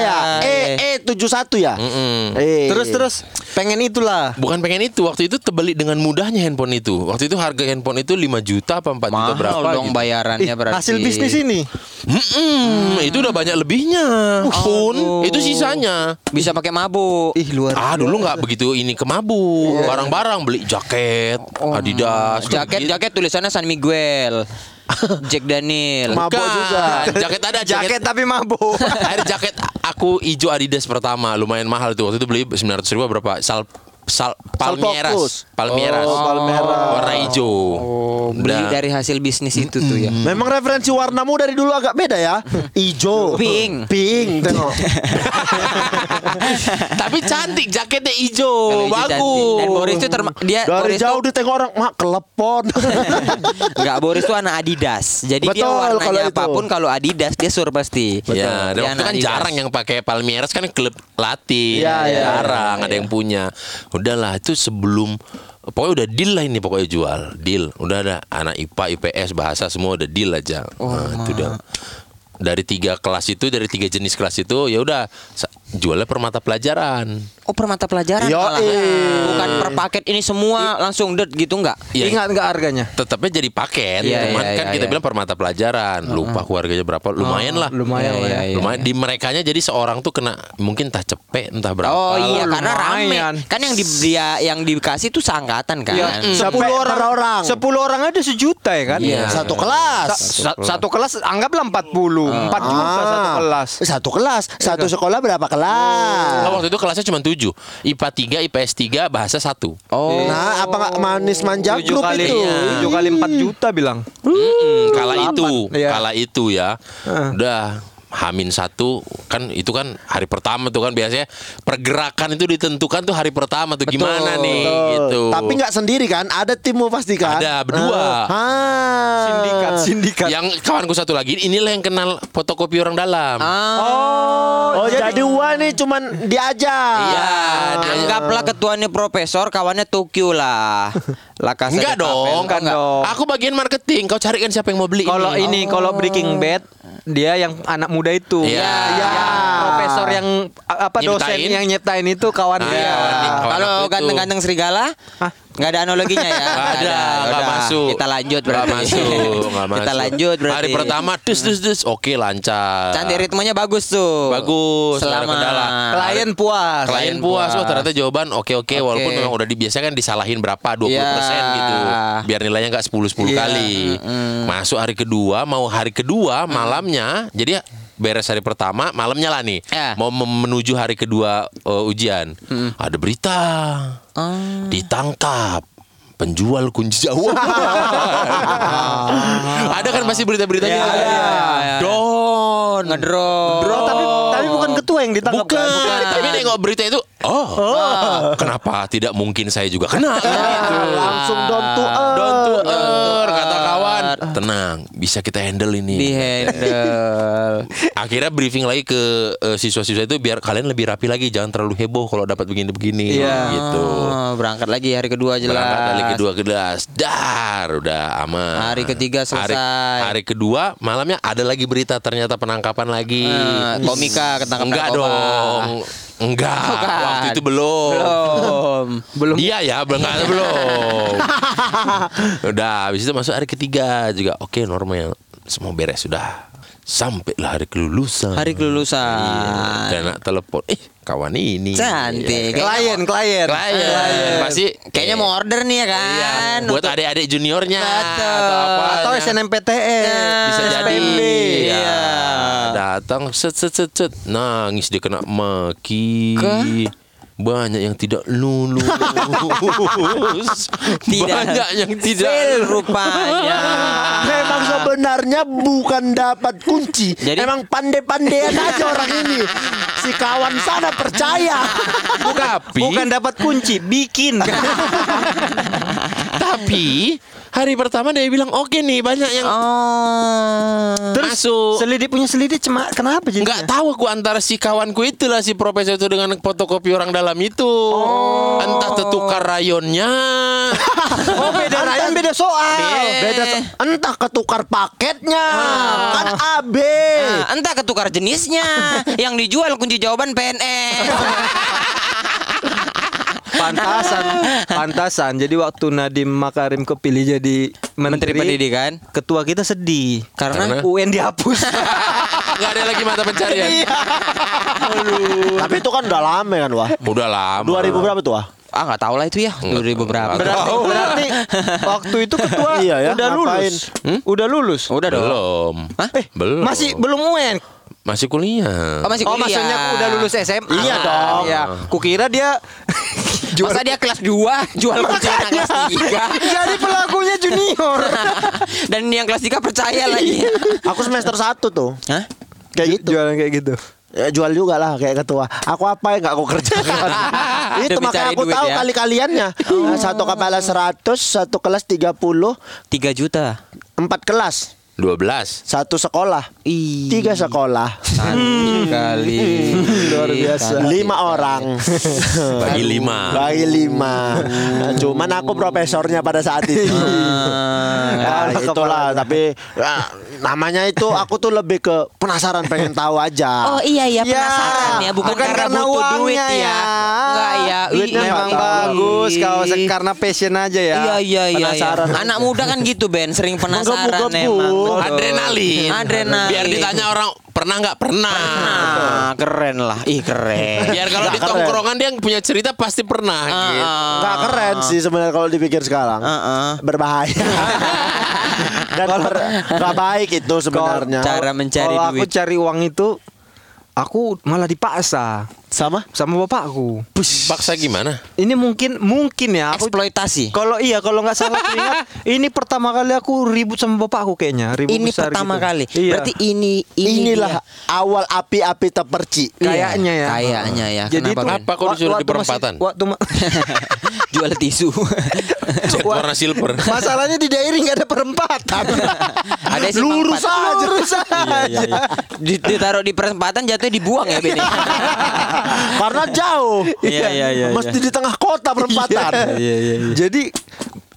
Speaker 4: E E 71 ya
Speaker 6: Mm-mm.
Speaker 4: Eh.
Speaker 3: Terus terus pengen itulah.
Speaker 6: Bukan pengen itu Waktu itu terbeli dengan mudahnya handphone itu Waktu itu harga handphone itu 5 juta apa 4 juta
Speaker 5: Mahal
Speaker 6: berapa
Speaker 5: dong
Speaker 6: gitu.
Speaker 5: bayarannya berarti.
Speaker 3: hasil bisnis ini.
Speaker 6: Mm-mm, Itu udah banyak lebihnya Pun
Speaker 5: Aduh.
Speaker 6: Itu sisanya
Speaker 5: Bisa pakai mabuk.
Speaker 3: Ih luar.
Speaker 6: Ah dulu nggak begitu ini ke mabuk Barang-barang beli jaket Adidas
Speaker 5: Jaket
Speaker 6: gitu.
Speaker 5: jaket tulisannya San Miguel. Jack Daniel.
Speaker 4: Mabuk
Speaker 6: Bukan.
Speaker 4: juga.
Speaker 6: Jaket ada
Speaker 3: Jaket
Speaker 6: jaket
Speaker 3: tapi mabuk.
Speaker 6: Ada jaket aku hijau Adidas pertama lumayan mahal itu waktu itu beli 900 ribu berapa sal sal palmieras, palmieras.
Speaker 4: Oh, Palmera.
Speaker 6: Warna hijau.
Speaker 5: Oh, beli
Speaker 6: Udah.
Speaker 5: dari hasil bisnis itu tuh ya.
Speaker 4: Memang referensi warnamu dari dulu agak beda ya. Ijo.
Speaker 5: Pink.
Speaker 4: Pink, tengok.
Speaker 6: Tapi cantik jaketnya hijau,
Speaker 5: Kalau hijau
Speaker 6: bagus.
Speaker 5: cantik. Dan Boris itu dia
Speaker 4: Dari
Speaker 5: Boris
Speaker 4: jauh
Speaker 5: tuh
Speaker 4: ditengok orang, mak kelepon.
Speaker 5: Enggak Boris tuh anak Adidas. Jadi dia
Speaker 4: Betul, kalau
Speaker 5: warnanya
Speaker 4: itu.
Speaker 5: apa pun kalau Adidas dia sur pasti.
Speaker 6: Ya, dan
Speaker 5: Dia
Speaker 6: waktu kan
Speaker 5: Adidas.
Speaker 6: jarang yang pakai Palmieras kan klub latih,
Speaker 4: Iya, iya,
Speaker 6: jarang ada yang punya. Udahlah itu sebelum pokoknya udah deal lah ini pokoknya jual deal. Udah ada anak IPA, IPS, bahasa semua udah deal aja. Nah, itu udah dari tiga kelas itu dari tiga jenis kelas itu ya udah jualnya per mata pelajaran.
Speaker 5: Oh per mata pelajaran
Speaker 4: Yoi.
Speaker 5: malah. Bukan per paket ini semua langsung det gitu enggak?
Speaker 6: Ya,
Speaker 3: Ingat nggak harganya?
Speaker 6: tetapnya jadi paket,
Speaker 5: Iya,
Speaker 6: cuman
Speaker 5: iya,
Speaker 6: kan
Speaker 5: iya,
Speaker 6: kita
Speaker 5: iya.
Speaker 6: bilang per mata pelajaran. Lupa keluarganya berapa, lumayan lah.
Speaker 3: Lumayan
Speaker 5: Iya,
Speaker 3: lah ya.
Speaker 5: iya, iya.
Speaker 6: Lumayan di merekanya jadi seorang tuh kena mungkin entah cepet entah berapa.
Speaker 5: Oh iya karena
Speaker 3: lumayan.
Speaker 5: rame. Kan yang di dia yang dikasih tuh seangkatan kan.
Speaker 3: Ya,
Speaker 4: Mm.
Speaker 3: sepuluh orang,
Speaker 4: orang.
Speaker 3: sepuluh orang ada sejuta ya kan?
Speaker 5: Iya.
Speaker 4: Satu kelas.
Speaker 3: Sa- sa- satu kelas anggaplah 40 4 juta satu
Speaker 4: Ah.
Speaker 3: kelas.
Speaker 4: Satu kelas. Satu sekolah berapa kelas?
Speaker 6: Nah, waktu itu kelasnya cuma 7 IPA 3, IPS 3, bahasa 1
Speaker 5: Oh.
Speaker 4: Nah, apa nggak manis manja
Speaker 3: 7
Speaker 4: grup
Speaker 3: kali
Speaker 4: itu?
Speaker 3: tujuh kali 4 juta bilang.
Speaker 6: Kala itu
Speaker 3: Iya.
Speaker 6: Kala itu ya Udah Hamin satu kan itu kan hari pertama tuh kan biasanya pergerakan itu ditentukan tuh hari pertama tuh gimana nih
Speaker 4: Betul.
Speaker 6: gitu.
Speaker 4: Tapi nggak sendiri kan? Ada timmu pasti kan?
Speaker 6: Ada, berdua.
Speaker 4: Ah.
Speaker 3: Sindikat, sindikat.
Speaker 6: Yang kawanku satu lagi inilah yang kenal fotokopi orang dalam.
Speaker 5: Ah.
Speaker 4: Oh, jadi Wan nih cuman diajak.
Speaker 6: Iya, dia-
Speaker 5: Anggaplah ketuanya profesor, kawannya Tokyo lah. Lah Casa
Speaker 6: Enggak dong,
Speaker 3: Bukan dong.
Speaker 6: Aku bagian marketing. Kau carikan siapa yang mau beli
Speaker 3: Kalau
Speaker 6: ini.
Speaker 3: ini kalau Breaking Bad dia yang anak muda itu.
Speaker 6: Iya.
Speaker 3: Yang profesor yang apa dosen
Speaker 6: Nyiptain.
Speaker 3: yang nyiptain itu kawan
Speaker 6: Iya,
Speaker 3: dia.
Speaker 6: kawan dia. Kawan
Speaker 5: Kalau ganteng-ganteng serigala, nggak ada analoginya ya?
Speaker 6: Nggak ada, nggak
Speaker 5: Udah,
Speaker 6: masuk.
Speaker 5: Kita lanjut
Speaker 6: Nggak
Speaker 5: berarti.
Speaker 6: masuk, nggak masuk.
Speaker 5: Kita lanjut berarti.
Speaker 6: Hari pertama dus dus dus, oke lancar.
Speaker 5: Cantik ritmenya bagus tuh.
Speaker 6: Bagus,
Speaker 5: Selama
Speaker 6: kendala.
Speaker 3: Klien puas.
Speaker 6: Klien puas, oh ternyata jawaban oke oke walaupun memang udah dibiasakan disalahin berapa 20%
Speaker 5: Iya.
Speaker 6: gitu. Biar nilainya nggak 10 10 kali. Masuk hari kedua, mau hari kedua malamnya jadi beres hari pertama malamnya lah nih
Speaker 5: Ya.
Speaker 6: mau menuju hari kedua uh, ujian ada berita
Speaker 5: Ah.
Speaker 6: ditangkap penjual kunci Jawa ada kan pasti berita-beritanya
Speaker 5: Iya, iya, iya.
Speaker 6: don
Speaker 5: Ngedrop.
Speaker 3: Oh, tapi tapi bukan ketua yang ditangkap
Speaker 6: Bukan,
Speaker 3: kan?
Speaker 6: tapi nengok berita itu, oh, kenapa tidak mungkin saya juga kena? Gitu.
Speaker 4: Langsung down to earth.
Speaker 6: Don't to earth, kata kawan. Tenang, bisa kita handle ini.
Speaker 5: Di handle.
Speaker 6: Akhirnya briefing lagi ke eh, siswa-siswa itu biar kalian lebih rapi lagi, jangan terlalu heboh kalau dapat begini-begini.
Speaker 3: Iya.
Speaker 6: Gitu.
Speaker 5: Berangkat lagi hari kedua jelas.
Speaker 6: Berangkat kali kedua kelas, dar, udah aman.
Speaker 5: Hari ketiga
Speaker 6: Hari,
Speaker 5: selesai.
Speaker 6: hari kedua malamnya ada lagi berita ternyata penangkapan lagi.
Speaker 5: Eh, komika ketangkap
Speaker 6: Enggak
Speaker 5: narkoba.
Speaker 6: dong. Enggak,
Speaker 5: Bukan.
Speaker 6: waktu itu belum.
Speaker 5: Belum.
Speaker 3: Belum.
Speaker 6: Dia ya, belum enggak belum. Udah, habis itu masuk hari ketiga juga. Oke, normal. Semua beres sudah. Sampailah hari kelulusan.
Speaker 5: Hari kelulusan.
Speaker 6: Iya. Dan nak telepon, eh kawan ini.
Speaker 5: Cantik.
Speaker 6: Iya.
Speaker 3: Klien, klien.
Speaker 6: Klien. Pasti
Speaker 5: Kayaknya mau order nih ya kan.
Speaker 6: Iya, buat adik-adik juniornya
Speaker 5: Betul.
Speaker 6: atau apa
Speaker 3: Atau SNMPTN.
Speaker 6: bisa jadi. Iya. datang set set set set nangis dia kena maki
Speaker 5: Ke?
Speaker 6: Banyak yang tidak lulus
Speaker 5: Tidak.
Speaker 6: banyak yang tidak
Speaker 5: Fail rupanya.
Speaker 4: Memang sebenarnya bukan dapat kunci.
Speaker 5: Jadi-
Speaker 4: Emang pandai-pandaian aja orang ini. Si kawan sana percaya.
Speaker 6: tapi
Speaker 3: Bukan dapat kunci, bikin.
Speaker 6: tapi hari pertama dia bilang oke nih banyak yang
Speaker 5: Oh.
Speaker 3: Terus
Speaker 6: masuk
Speaker 3: selidik punya selidik cuma kenapa jadi?
Speaker 6: Nggak tahu aku antara si kawanku itulah si profesor itu dengan fotokopi orang dalam itu. Entah tertukar rayonnya.
Speaker 3: Oh beda rayon beda soal.
Speaker 4: Beda so- entah ketukar paketnya. Kan AB.
Speaker 5: Nah, entah ketukar jenisnya yang dijual kunci jawaban PNS.
Speaker 3: Pantasan, pantasan. Jadi waktu Nadiem Makarim kepilih jadi
Speaker 5: Menteri
Speaker 3: menteri,
Speaker 5: Pendidikan.
Speaker 3: ketua kita sedih
Speaker 5: Karena?
Speaker 6: Karena?
Speaker 3: UN dihapus.
Speaker 6: Nggak ada lagi mata pencarian.
Speaker 4: Tapi itu kan udah lama kan wah.
Speaker 6: Udah lama.
Speaker 4: 2000 berapa tuh wah?
Speaker 5: Ah nggak tahu lah itu ya 2000 berapa.
Speaker 3: berarti, berarti waktu itu ketua
Speaker 4: Iya ya,
Speaker 3: udah
Speaker 4: ngapain?
Speaker 3: lulus. Udah lulus.
Speaker 5: Udah dong.
Speaker 6: Belum.
Speaker 5: Hah?
Speaker 3: Eh,
Speaker 6: Belum.
Speaker 3: Masih belum UN.
Speaker 6: Masih kuliah.
Speaker 5: Oh masih
Speaker 3: Oh
Speaker 5: kuliah.
Speaker 3: maksudnya udah lulus SMA
Speaker 4: Iya dong.
Speaker 3: Iya Kukira dia
Speaker 5: Masa dia kelas 2 jual kucing anak kelas 3
Speaker 3: Jadi pelakunya junior
Speaker 5: Dan yang kelas 3 percaya lagi
Speaker 4: Aku semester 1 tuh.
Speaker 5: Hah?
Speaker 4: Kayak gitu.
Speaker 3: Jualan kayak gitu
Speaker 4: Ya, jual juga lah kayak ketua. Aku apa yang gak aku kerjakan? Itu
Speaker 5: Demi
Speaker 4: makanya aku tahu
Speaker 5: ya.
Speaker 4: kali-kaliannya. Nah, Satu kepala 100, satu kelas 30,
Speaker 5: 3 juta
Speaker 4: empat kelas,
Speaker 6: 12.
Speaker 4: satu sekolah, tiga sekolah,
Speaker 5: Cantik kali
Speaker 3: Luar biasa.
Speaker 4: lima orang.
Speaker 6: Bagi lima.
Speaker 4: Bagi lima. Nah, Cuman aku profesornya pada saat itu. Ya, itulah tapi ya, namanya itu aku tuh lebih ke penasaran pengen tahu aja.
Speaker 5: Oh iya iya
Speaker 3: Ya,
Speaker 5: penasaran ya bukan,
Speaker 3: bukan
Speaker 5: karena,
Speaker 3: karena
Speaker 5: butuh duit ya.
Speaker 3: ya.
Speaker 5: Enggak ya.
Speaker 4: Duitnya
Speaker 5: Ih,
Speaker 3: Memang bagus kau
Speaker 5: Ih.
Speaker 3: karena passion aja ya.
Speaker 5: Iya iya iya. iya.
Speaker 4: Penasaran aja.
Speaker 5: Anak muda kan gitu Ben, sering penasaran emang. Betul.
Speaker 6: Adrenalin.
Speaker 5: Adrenalin.
Speaker 6: Biar ditanya orang pernah nggak pernah.
Speaker 5: Nah, keren lah. Ih keren.
Speaker 6: Biar kalau di tongkrongan dia punya cerita pasti pernah. gitu.
Speaker 4: Nggak keren sih sebenarnya kalau dipikir sekarang.
Speaker 5: Heeh.
Speaker 4: Berbahaya. Dan ber- nggak baik itu sebenarnya.
Speaker 5: Cara mencari
Speaker 3: Kalau aku
Speaker 5: duit.
Speaker 3: cari uang itu aku malah dipaksa
Speaker 4: Sama?
Speaker 3: sama bapakku.
Speaker 6: Paksa gimana?
Speaker 3: Ini mungkin mungkin ya aku
Speaker 5: Eksploitasi.
Speaker 3: kalau iya kalau nggak salah aku ingat ini pertama kali aku ribut sama bapakku kayaknya ribut
Speaker 5: Ini
Speaker 3: besar
Speaker 5: pertama
Speaker 3: gitu.
Speaker 5: kali.
Speaker 3: Iya.
Speaker 5: Berarti ini ini
Speaker 4: Inilah awal api-api terpercik.
Speaker 5: dia.
Speaker 3: kayaknya ya.
Speaker 5: Kayaknya ya.
Speaker 3: Jadi
Speaker 5: Kenapa,
Speaker 3: itu?
Speaker 6: Apa kau disuruh di
Speaker 3: masih-
Speaker 6: perempatan?
Speaker 3: Waktu ma-
Speaker 5: Jual tisu.
Speaker 6: Warna silver.
Speaker 3: masalahnya di daerah nggak ada perempatan.
Speaker 5: Ada simpang
Speaker 3: lurus
Speaker 5: empat.
Speaker 3: aja. Lurus aja.
Speaker 5: Di- Ditaruh di perempatan jatuhnya dibuang ya Ben.
Speaker 4: Karena jauh.
Speaker 5: Iya, iya, iya,
Speaker 4: Mesti di tengah kota perempatan.
Speaker 3: Jadi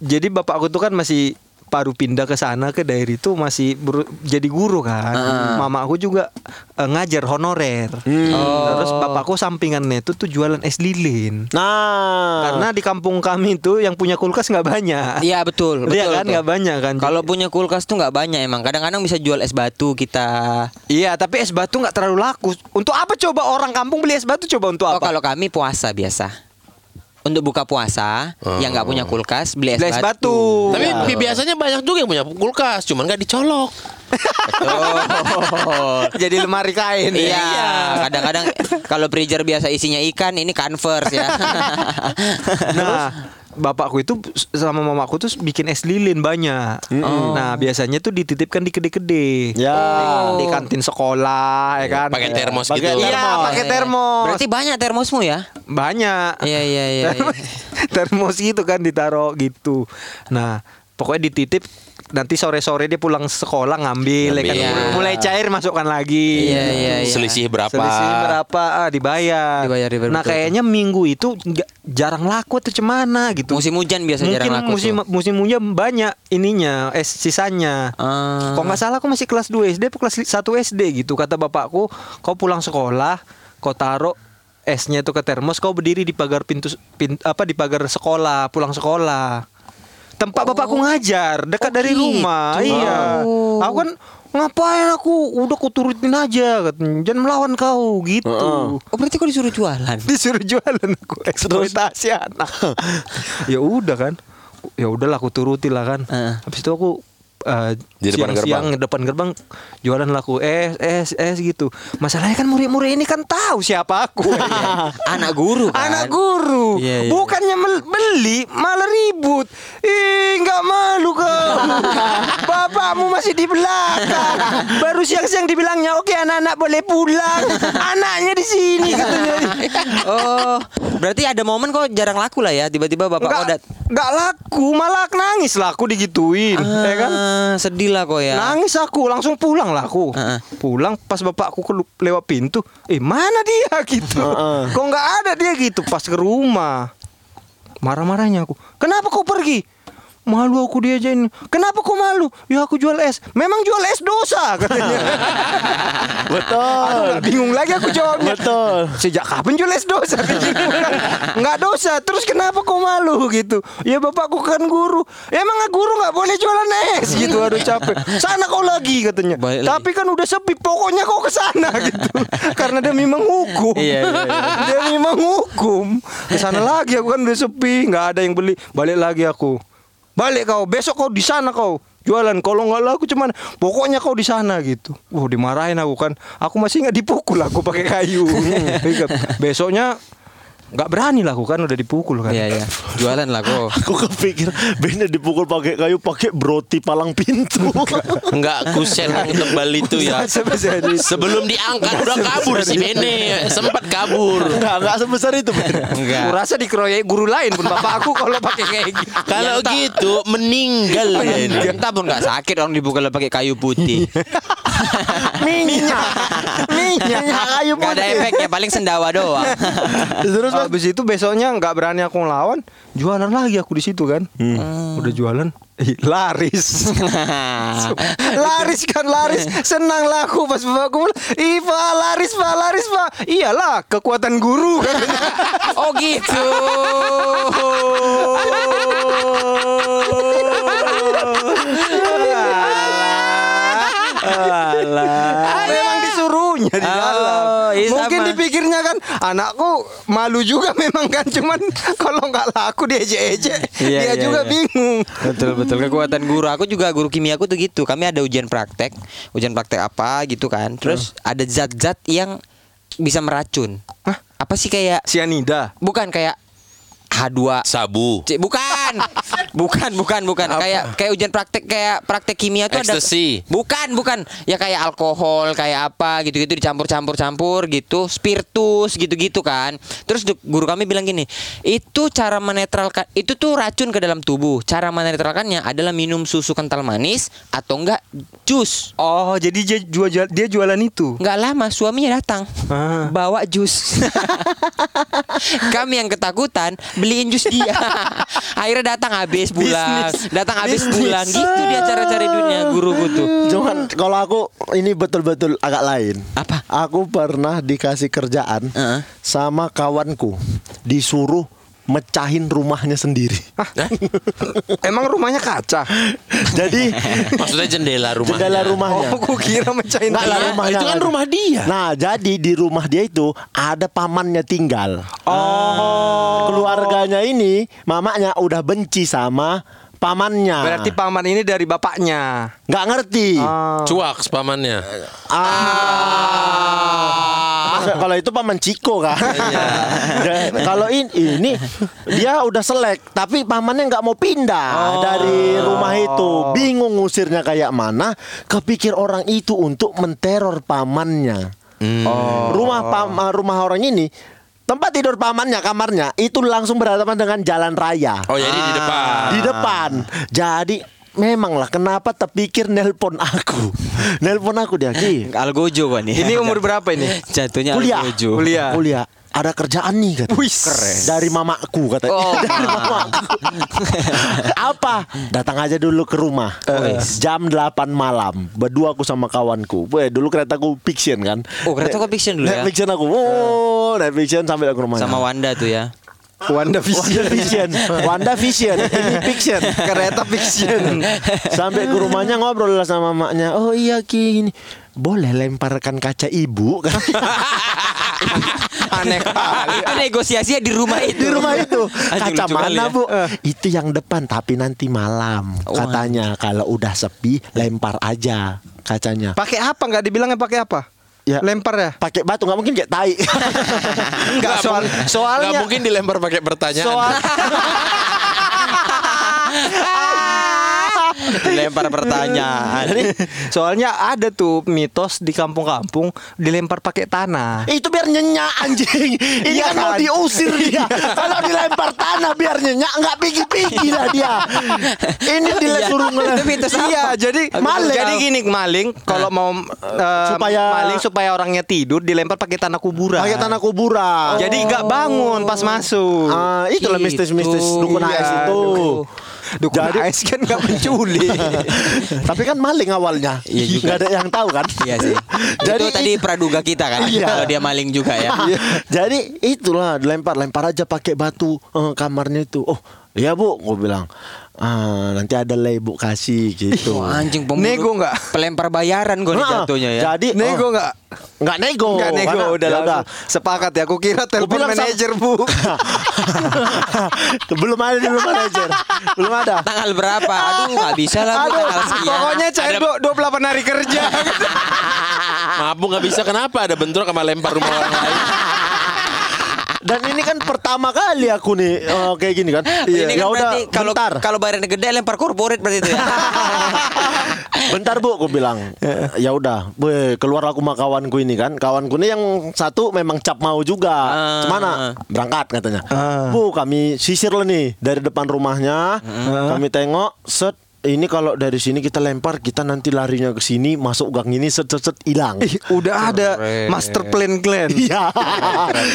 Speaker 3: jadi bapakku tuh kan masih baru pindah ke sana ke daerah itu masih ber- jadi guru kan. Mama aku juga eh, ngajar honorer. Terus bapakku sampingannya itu tuh jualan es lilin.
Speaker 4: Nah,
Speaker 3: Karena di kampung kami itu yang punya kulkas nggak banyak.
Speaker 5: Iya betul, betul.
Speaker 3: Iya kan nggak banyak kan.
Speaker 5: Kalau punya kulkas tuh nggak banyak emang. Kadang-kadang bisa jual es batu kita.
Speaker 3: Iya, tapi es batu nggak terlalu laku. Untuk apa coba orang kampung beli es batu coba untuk
Speaker 5: Oh
Speaker 3: apa?
Speaker 5: kalau kami puasa biasa. Untuk buka puasa, yang nggak punya kulkas beli es,
Speaker 3: Beli es
Speaker 5: batu.
Speaker 3: batu.
Speaker 6: Tapi
Speaker 3: Ya.
Speaker 6: biasanya banyak juga yang punya kulkas, cuman nggak dicolok.
Speaker 3: Jadi lemari kain.
Speaker 5: Iya, kadang-kadang kalau freezer biasa isinya ikan, ini converse ya.
Speaker 3: Nah, bapakku itu sama mamaku tuh bikin es lilin banyak. Nah, biasanya tuh dititipkan di kede-kede.
Speaker 4: ya.
Speaker 3: Di kantin sekolah, ya kan?
Speaker 6: Pakai termos
Speaker 4: Pakai
Speaker 6: gitu.
Speaker 3: Iya,
Speaker 4: termos.
Speaker 3: pakai termos.
Speaker 5: Berarti banyak termosmu ya?
Speaker 3: banyak.
Speaker 5: Iya iya iya. iya.
Speaker 3: termos gitu kan ditaruh gitu. Nah, pokoknya dititip nanti sore-sore dia pulang sekolah ngambil, ya kan?
Speaker 6: Ngambil.
Speaker 5: Iya.
Speaker 3: mulai cair masukkan lagi.
Speaker 5: Iya, iya, iya.
Speaker 6: Selisih berapa?
Speaker 3: Selisih berapa ah, dibayar.
Speaker 5: Dibayar, dibayar,
Speaker 3: nah,
Speaker 5: betul,
Speaker 3: kayaknya minggu itu jarang laku tuh cemana gitu.
Speaker 5: Musim hujan biasa
Speaker 3: Mungkin
Speaker 5: jarang laku
Speaker 3: musim
Speaker 5: tuh.
Speaker 3: musim hujan banyak ininya es sisanya.
Speaker 5: Ah.
Speaker 3: Kok nggak salah aku masih kelas 2 SD, kelas 1 SD gitu kata bapakku. Kau pulang sekolah, kau taruh esnya itu ke termos, kau berdiri di pagar pintu pin- apa di pagar sekolah, pulang sekolah. Tempat bapakku ngajar dekat
Speaker 5: Oh,
Speaker 3: dari
Speaker 5: gitu.
Speaker 3: rumah. Iya. Aku kan ngapain aku udah ku turutin aja katanya. Jangan melawan kau gitu.
Speaker 5: Oh berarti kau disuruh jualan?
Speaker 3: Disuruh jualan aku eksploitasi anak. ya udah kan. Ya udahlah aku turuti lah kan.
Speaker 5: Heeh.
Speaker 3: Habis itu aku eh,
Speaker 6: depan
Speaker 3: siang-siang
Speaker 6: gerbang.
Speaker 3: depan gerbang jualan laku es es es gitu. Masalahnya kan murid-murid ini kan tahu siapa aku.
Speaker 5: Anak guru kan?
Speaker 3: Anak guru.
Speaker 5: Iya, iya.
Speaker 3: Bukannya beli malah ribut. Ih, nggak malu kau. Bapakmu masih di belakang. Baru siang-siang dibilangnya, "Oke, anak-anak boleh pulang." Anaknya di sini katanya.
Speaker 5: Oh, berarti ada momen kok jarang laku lah ya. Tiba-tiba bapak kau
Speaker 3: Nggak, nggak laku, malah nangis lah aku digituin, ya kan?
Speaker 5: Sedih lah kok ya.
Speaker 3: Nangis aku, langsung pulang lah aku.
Speaker 5: Heeh.
Speaker 3: Pulang pas bapakku lewat pintu, eh mana dia gitu? Kok nggak ada dia gitu pas ke rumah. Marah-marahnya aku. Kenapa kau pergi? Malu aku diajain. Kenapa kau malu? Ya aku jual es. Memang jual es dosa katanya.
Speaker 4: Betul.
Speaker 3: Nggak bingung lagi aku jawabnya.
Speaker 4: Betul.
Speaker 3: Sejak kapan jual es dosa? Nggak dosa. Terus kenapa kau malu gitu? Ya bapakku kan guru. Emang guru nggak boleh jualan es gitu. Aduh capek. Sana kau lagi katanya.
Speaker 5: Lagi.
Speaker 3: Tapi kan udah sepi. Pokoknya kau ke sana gitu. Karena demi menghukum.
Speaker 5: Iya, iya, iya.
Speaker 3: demi menghukum. Ke sana lagi aku kan udah sepi. Nggak ada yang beli. Balik lagi aku. Balik kau. Besok kau di sana kau. jualan kalau nggak laku cuman pokoknya kau di sana gitu. Wah dimarahin aku kan. Aku masih nggak dipukul aku pakai kayu. Besoknya nggak berani lah aku kan udah dipukul kan.
Speaker 5: Iya iya. Jualan lah kok.
Speaker 4: Aku kepikir Bene dipukul pakai kayu pakai broti palang pintu.
Speaker 6: Enggak kusen tebal itu ya. Sebelum diangkat udah kabur si Bene, sempat kabur.
Speaker 4: Enggak, enggak sebesar itu.
Speaker 5: Enggak.
Speaker 3: Aku rasa dikeroyok guru lain pun bapak aku kalau pakai kayak gitu.
Speaker 6: Kalau gitu meninggal dia ini.
Speaker 5: Entah pun nggak sakit orang dipukul pakai kayu putih.
Speaker 4: Minyak. Minyak kayu
Speaker 5: Gak ada
Speaker 4: putih.
Speaker 5: efeknya, paling sendawa doang.
Speaker 3: Terus habis itu besoknya nggak berani aku ngelawan, jualan lagi aku di situ kan. Udah jualan, ih, laris. laris kan laris, senang lah aku pas bapakku bilang, ih pak laris pak laris pak. Iyalah kekuatan guru kan.
Speaker 5: oh gitu.
Speaker 3: Memang disuruhnya di dalam.
Speaker 5: Oh, iya
Speaker 3: Mungkin
Speaker 5: sama.
Speaker 3: dipikirnya kan anakku malu juga memang kan cuman kalau nggak laku dia ejek-ejek
Speaker 5: Iya,
Speaker 3: dia
Speaker 5: iya,
Speaker 3: juga
Speaker 5: iya.
Speaker 3: bingung.
Speaker 5: betul betul kekuatan guru aku juga guru kimia aku tuh gitu kami ada ujian praktek ujian praktek apa gitu kan terus ada zat-zat yang bisa meracun
Speaker 3: Hah?
Speaker 5: apa sih kayak
Speaker 3: Sianida.
Speaker 5: bukan kayak H2
Speaker 6: Sabu.
Speaker 5: Cik, bukan. bukan, bukan, bukan. Kayak kayak ujian praktek kayak praktek kimia tuh ada. Bukan, bukan. Ya kayak alkohol, kayak apa gitu-gitu dicampur-campur-campur gitu, spiritus gitu-gitu kan. Terus guru kami bilang gini, "Itu cara menetralkan itu tuh racun ke dalam tubuh. Cara menetralkannya adalah minum susu kental manis atau enggak jus."
Speaker 3: Oh, jadi dia jual dia jualan itu.
Speaker 5: Nggak lama suaminya datang
Speaker 3: Ah.
Speaker 5: bawa jus. Kami yang ketakutan beliin jus dia. Akhirnya datang habis pulang,
Speaker 3: Bisnis.
Speaker 5: datang habis pulang. Gitu dia cara cari dunia guruku tuh.
Speaker 4: Cuman kalau aku ini betul-betul agak lain.
Speaker 5: Apa?
Speaker 4: Aku pernah dikasih kerjaan
Speaker 5: Heeh.
Speaker 4: sama kawanku disuruh mecahin rumahnya sendiri.
Speaker 3: Emang rumahnya kaca.
Speaker 4: Jadi
Speaker 6: Maksudnya jendela rumahnya.
Speaker 4: jendela rumahnya.
Speaker 3: Oh, aku kira mecahin
Speaker 4: Enggak lah rumahnya.
Speaker 6: itu kan rumah dia.
Speaker 4: Nah, jadi di rumah dia itu ada pamannya tinggal. Oh. Keluarganya ini mamanya udah benci sama pamannya.
Speaker 3: Berarti paman ini dari bapaknya.
Speaker 4: nggak ngerti.
Speaker 3: Ah.
Speaker 6: Cuak pamannya.
Speaker 4: Ah. Masa- Kalau itu paman Ciko kan. Dan Kalau in- ini dia udah selek, tapi pamannya nggak mau pindah dari rumah itu. Bingung ngusirnya kayak mana. Kepikir orang itu untuk menteror pamannya. Rumah pam, eh, rumah orang ini tempat tidur pamannya kamarnya itu langsung berhadapan dengan jalan raya.
Speaker 6: Oh jadi di depan.
Speaker 4: Di depan. Jadi memanglah kenapa terpikir nelpon aku. nelpon aku dia, Ki.
Speaker 5: Algojo kan nih.
Speaker 3: Ini umur berapa ini?
Speaker 5: Jatuhnya
Speaker 4: kuliah.
Speaker 5: Algojo.
Speaker 3: Kuliah.
Speaker 4: Kuliah. Ada kerjaan nih kata.
Speaker 3: Wih, keren.
Speaker 4: Dari mamaku kata.
Speaker 5: Oh.
Speaker 4: Dari mamaku. Apa? Datang aja dulu ke rumah. Jam 8 malam. Berdua aku sama kawanku. Weh, dulu keretaku fiction kan.
Speaker 5: Oh, kereta kok fiction dulu
Speaker 4: Naik
Speaker 5: ya?
Speaker 4: fiction aku. Oh, naik fiction sampai aku ke rumahnya.
Speaker 5: Sama Wanda tuh ya.
Speaker 3: Wanda
Speaker 4: Wanda
Speaker 3: Vision.
Speaker 4: Vision, Wanda Vision, ini fiction,
Speaker 3: Kereta fiction.
Speaker 4: Sampai ke rumahnya ngobrol lah sama maknya. Oh iya Ki, ini boleh lemparkan kaca ibu kan?
Speaker 3: Aneh kali.
Speaker 5: Itu negosiasinya di rumah itu.
Speaker 4: di rumah itu kaca mana
Speaker 5: ya.
Speaker 4: bu itu yang depan tapi nanti malam
Speaker 5: Oh,
Speaker 4: katanya kalau udah sepi lempar aja kacanya
Speaker 3: Pakai apa nggak dibilangnya pakai apa?
Speaker 4: Ya.
Speaker 3: Lempar ya?
Speaker 4: pakai batu nggak mungkin kayak tai
Speaker 3: Enggak soal
Speaker 6: Nggak
Speaker 3: soalnya
Speaker 6: mungkin dilempar pakai pertanyaan.
Speaker 3: soal
Speaker 5: Dilempar pertanyaan.
Speaker 3: soalnya ada tuh mitos di kampung-kampung dilempar pakai tanah.
Speaker 4: itu biar nyenyak anjing ini
Speaker 3: Iya
Speaker 4: kan mau
Speaker 3: kan?
Speaker 4: diusir dia kalau dilempar tanah biar nyenyak nggak pigi-pigi lah dia ini disuruh
Speaker 5: Itu mitos apa?
Speaker 3: Iya, jadi
Speaker 4: Maling.
Speaker 3: Jadi gini maling kalau mau eh,
Speaker 4: Supaya-
Speaker 3: maling supaya orangnya tidur dilempar pakai tanah kuburan.
Speaker 4: pakai tanah kuburan
Speaker 3: Jadi nggak bangun pas masuk.
Speaker 4: Ah, itulah
Speaker 5: Gitu.
Speaker 4: mistis-mistis dukun
Speaker 3: Iya,
Speaker 4: AS itu.
Speaker 3: Dukun
Speaker 4: Jadi-
Speaker 3: AS kan nggak menculik.
Speaker 4: Tapi kan maling awalnya.
Speaker 5: Iya juga.
Speaker 4: Nggak ada yang tahu kan?
Speaker 5: Iya sih.
Speaker 4: Jadi
Speaker 5: itu tadi praduga kita kan.
Speaker 4: Iya.
Speaker 5: Kalau dia maling juga ya.
Speaker 4: Jadi itulah lempar lempar aja pakai batu eh, kamarnya itu. Oh iya bu, gue bilang ah, nanti ada lah ibu kasih gitu.
Speaker 5: Wah, anjing pembunuh.
Speaker 3: Nego nggak?
Speaker 5: Pelempar bayaran gue nih
Speaker 4: Ah,
Speaker 5: jatuhnya ya.
Speaker 4: Jadi
Speaker 3: Nego
Speaker 4: oh,
Speaker 3: nggak?
Speaker 4: nggak nego.
Speaker 3: Nggak nego,
Speaker 4: Karena-
Speaker 3: udah
Speaker 4: ya
Speaker 3: langsung sepakat ya. Aku kira telepon
Speaker 4: sama-
Speaker 3: manajer bu.
Speaker 4: belum ada dulu manajer. Belum ada.
Speaker 5: Tanggal berapa? Aduh, nggak bisa lah
Speaker 3: Aduh,
Speaker 5: tanggal sekian.
Speaker 3: pokoknya cair dua- 28 hari kerja.
Speaker 6: Maaf bu nggak bisa kenapa ada bentrok sama lempar rumah orang lain.
Speaker 4: Dan ini kan pertama kali aku nih eh, kayak gini kan.
Speaker 5: Ini kan
Speaker 4: ya udah
Speaker 5: kalau
Speaker 4: bentar.
Speaker 5: kalau bayarnya gede lempar korporat berarti itu ya.
Speaker 4: Bentar bu, aku bilang. Ya udah, keluar aku sama kawanku ini kan. Kawanku ini yang satu memang cap mau juga.
Speaker 5: Ah.
Speaker 4: Cemana berangkat katanya. Bu kami sisir lah nih dari depan rumahnya. Kami tengok set. Ini kalau dari sini kita lempar, kita nanti larinya ke sini, masuk gang ini, set set set hilang.
Speaker 3: Ih, Udah ada master plan clan.
Speaker 4: Iya.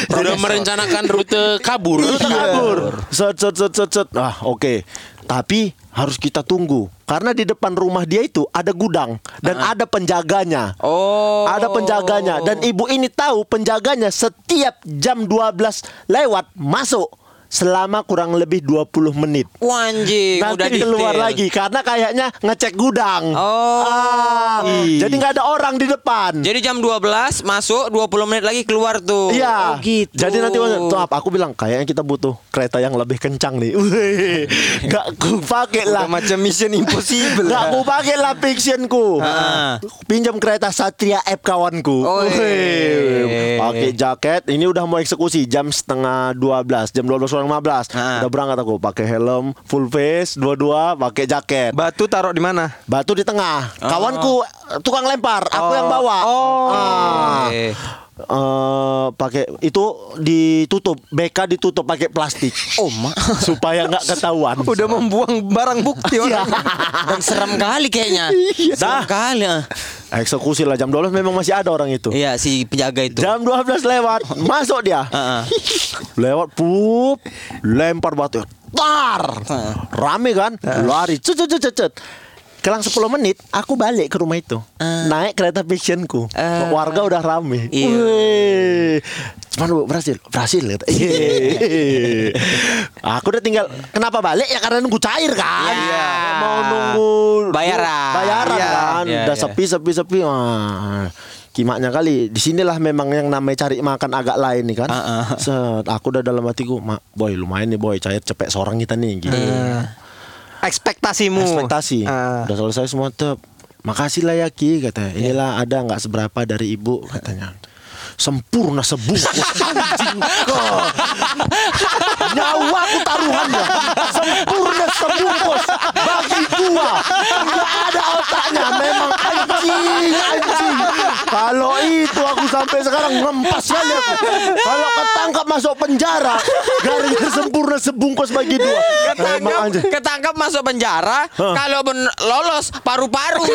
Speaker 6: Sudah merencanakan rute kabur.
Speaker 4: Rute kabur. Set set set set set. Ah, oke. Tapi harus kita tunggu karena di depan rumah dia itu ada gudang dan ada penjaganya.
Speaker 5: Oh.
Speaker 4: Ada penjaganya dan ibu ini tahu penjaganya setiap jam 12 lewat masuk selama kurang lebih 20 menit.
Speaker 5: Wah, anjing, udah
Speaker 4: Nanti keluar
Speaker 5: detail.
Speaker 4: lagi karena kayaknya ngecek gudang.
Speaker 5: Oh.
Speaker 4: Ah, jadi nggak ada orang di depan.
Speaker 5: Jadi jam 12 masuk 20 menit lagi keluar tuh.
Speaker 4: Iya.
Speaker 5: Oh, gitu.
Speaker 4: Jadi nanti tuh apa? Aku bilang kayaknya kita butuh kereta yang lebih kencang nih. Wih, Gak ku pakai lah.
Speaker 3: Udah macam Mission Impossible.
Speaker 4: Gak ku pakai lah fictionku.
Speaker 5: Ah.
Speaker 4: Pinjam kereta Satria F kawanku.
Speaker 5: Oh,
Speaker 4: Wih, Pakai jaket. Ini udah mau eksekusi jam setengah 12, jam 12 kurang 15.
Speaker 5: Ah.
Speaker 4: Udah berangkat aku pakai helm full face, dua-dua pakai jaket.
Speaker 3: Batu taruh di mana?
Speaker 4: Batu di tengah. Kawanku tukang lempar, aku yang bawa.
Speaker 3: Oh.
Speaker 4: Ah.
Speaker 5: Eh.
Speaker 4: Eh, pakai itu ditutup BK ditutup pakai plastik
Speaker 5: Oh, ma.
Speaker 4: supaya nggak ketahuan
Speaker 3: Udah membuang barang bukti
Speaker 4: Iya.
Speaker 3: orang.
Speaker 5: Dan seram kali kayaknya. Seram
Speaker 4: Dah.
Speaker 5: kali. ah.
Speaker 4: eksekusi lah jam 12 memang masih ada orang itu
Speaker 5: Iya, si penjaga itu.
Speaker 4: jam 12 lewat masuk dia
Speaker 5: Ah, ah.
Speaker 4: lewat pup lempar batu tar
Speaker 5: Heeh.
Speaker 4: rame kan lari cet cet cet, cet Kelang 10 menit aku balik ke rumah itu Naik kereta fictionku
Speaker 5: Ah.
Speaker 4: Warga udah rame
Speaker 5: Iya.
Speaker 4: Cuman bu berhasil Berhasil. Yeay. Aku udah tinggal Kenapa balik ya karena nunggu cair kan
Speaker 5: Iya.
Speaker 4: Mau nunggu
Speaker 5: Bayaran.
Speaker 4: Bayaran
Speaker 5: Iya.
Speaker 4: kan
Speaker 5: Iya,
Speaker 4: Udah
Speaker 5: iya.
Speaker 4: sepi sepi sepi Wah. Kimaknya kali Di sinilah memang yang namanya cari makan agak lain nih kan
Speaker 5: Ah, ah.
Speaker 4: Set, Aku udah dalam hatiku "Ma, Boy lumayan nih boy Cair cepet seorang kita nih gitu
Speaker 3: Ekspektasimu.
Speaker 4: ekspektasi.
Speaker 3: Ah.
Speaker 4: udah selesai semua tuh makasih lah ya Ki katanya. Inilah ada nggak seberapa dari ibu katanya. Sempurna sebungkus anjing kau nyawa aku taruhannya sempurna sebungkus bagi gua nggak ada otaknya. Memang anjing kalau itu aku sampai sekarang ngempas kali aku kalau ketangkap masuk penjara gara-gara sempurna sebungkus bagi dua
Speaker 5: Ketangkap, ketangkap masuk penjara. Kalau ben- lolos paru-paru.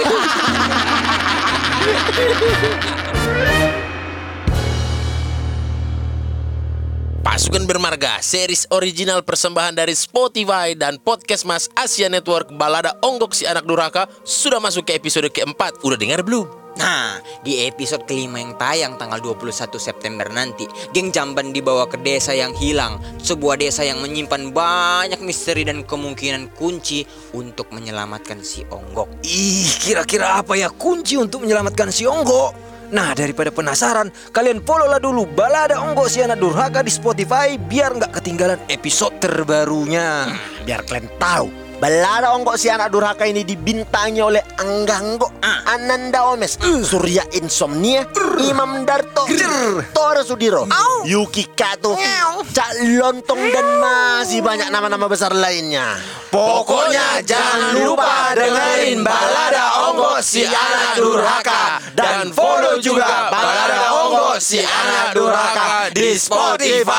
Speaker 6: Pasukan Bermarga, series original persembahan dari Spotify dan podcast Mas Asia Network Balada Onggok si Anak Durhaka sudah masuk ke episode keempat. Udah dengar belum?
Speaker 5: Nah, di episode kelima yang tayang tanggal 21 September nanti, geng Jamban dibawa ke desa yang hilang, sebuah desa yang menyimpan banyak misteri dan kemungkinan kunci untuk menyelamatkan si Onggok.
Speaker 8: Ih, kira-kira apa ya kunci untuk menyelamatkan si Onggo? Nah, daripada penasaran, kalian follow lah dulu Balada Onggo si anak durhaka di Spotify biar nggak ketinggalan episode terbarunya.
Speaker 4: biar kalian tahu Balada Onggok si anak durhaka ini dibintangi oleh Angganggo, Ananda Omes, Surya Insomnia, Imam Darto, Tora Sudiro, Yuki Kato, Cak Lontong dan masih banyak nama-nama besar lainnya.
Speaker 6: Pokoknya jangan lupa dengerin Balada Onggok si Anak Durhaka. Dan follow juga Balada Onggok si Anak Durhaka di Spotify.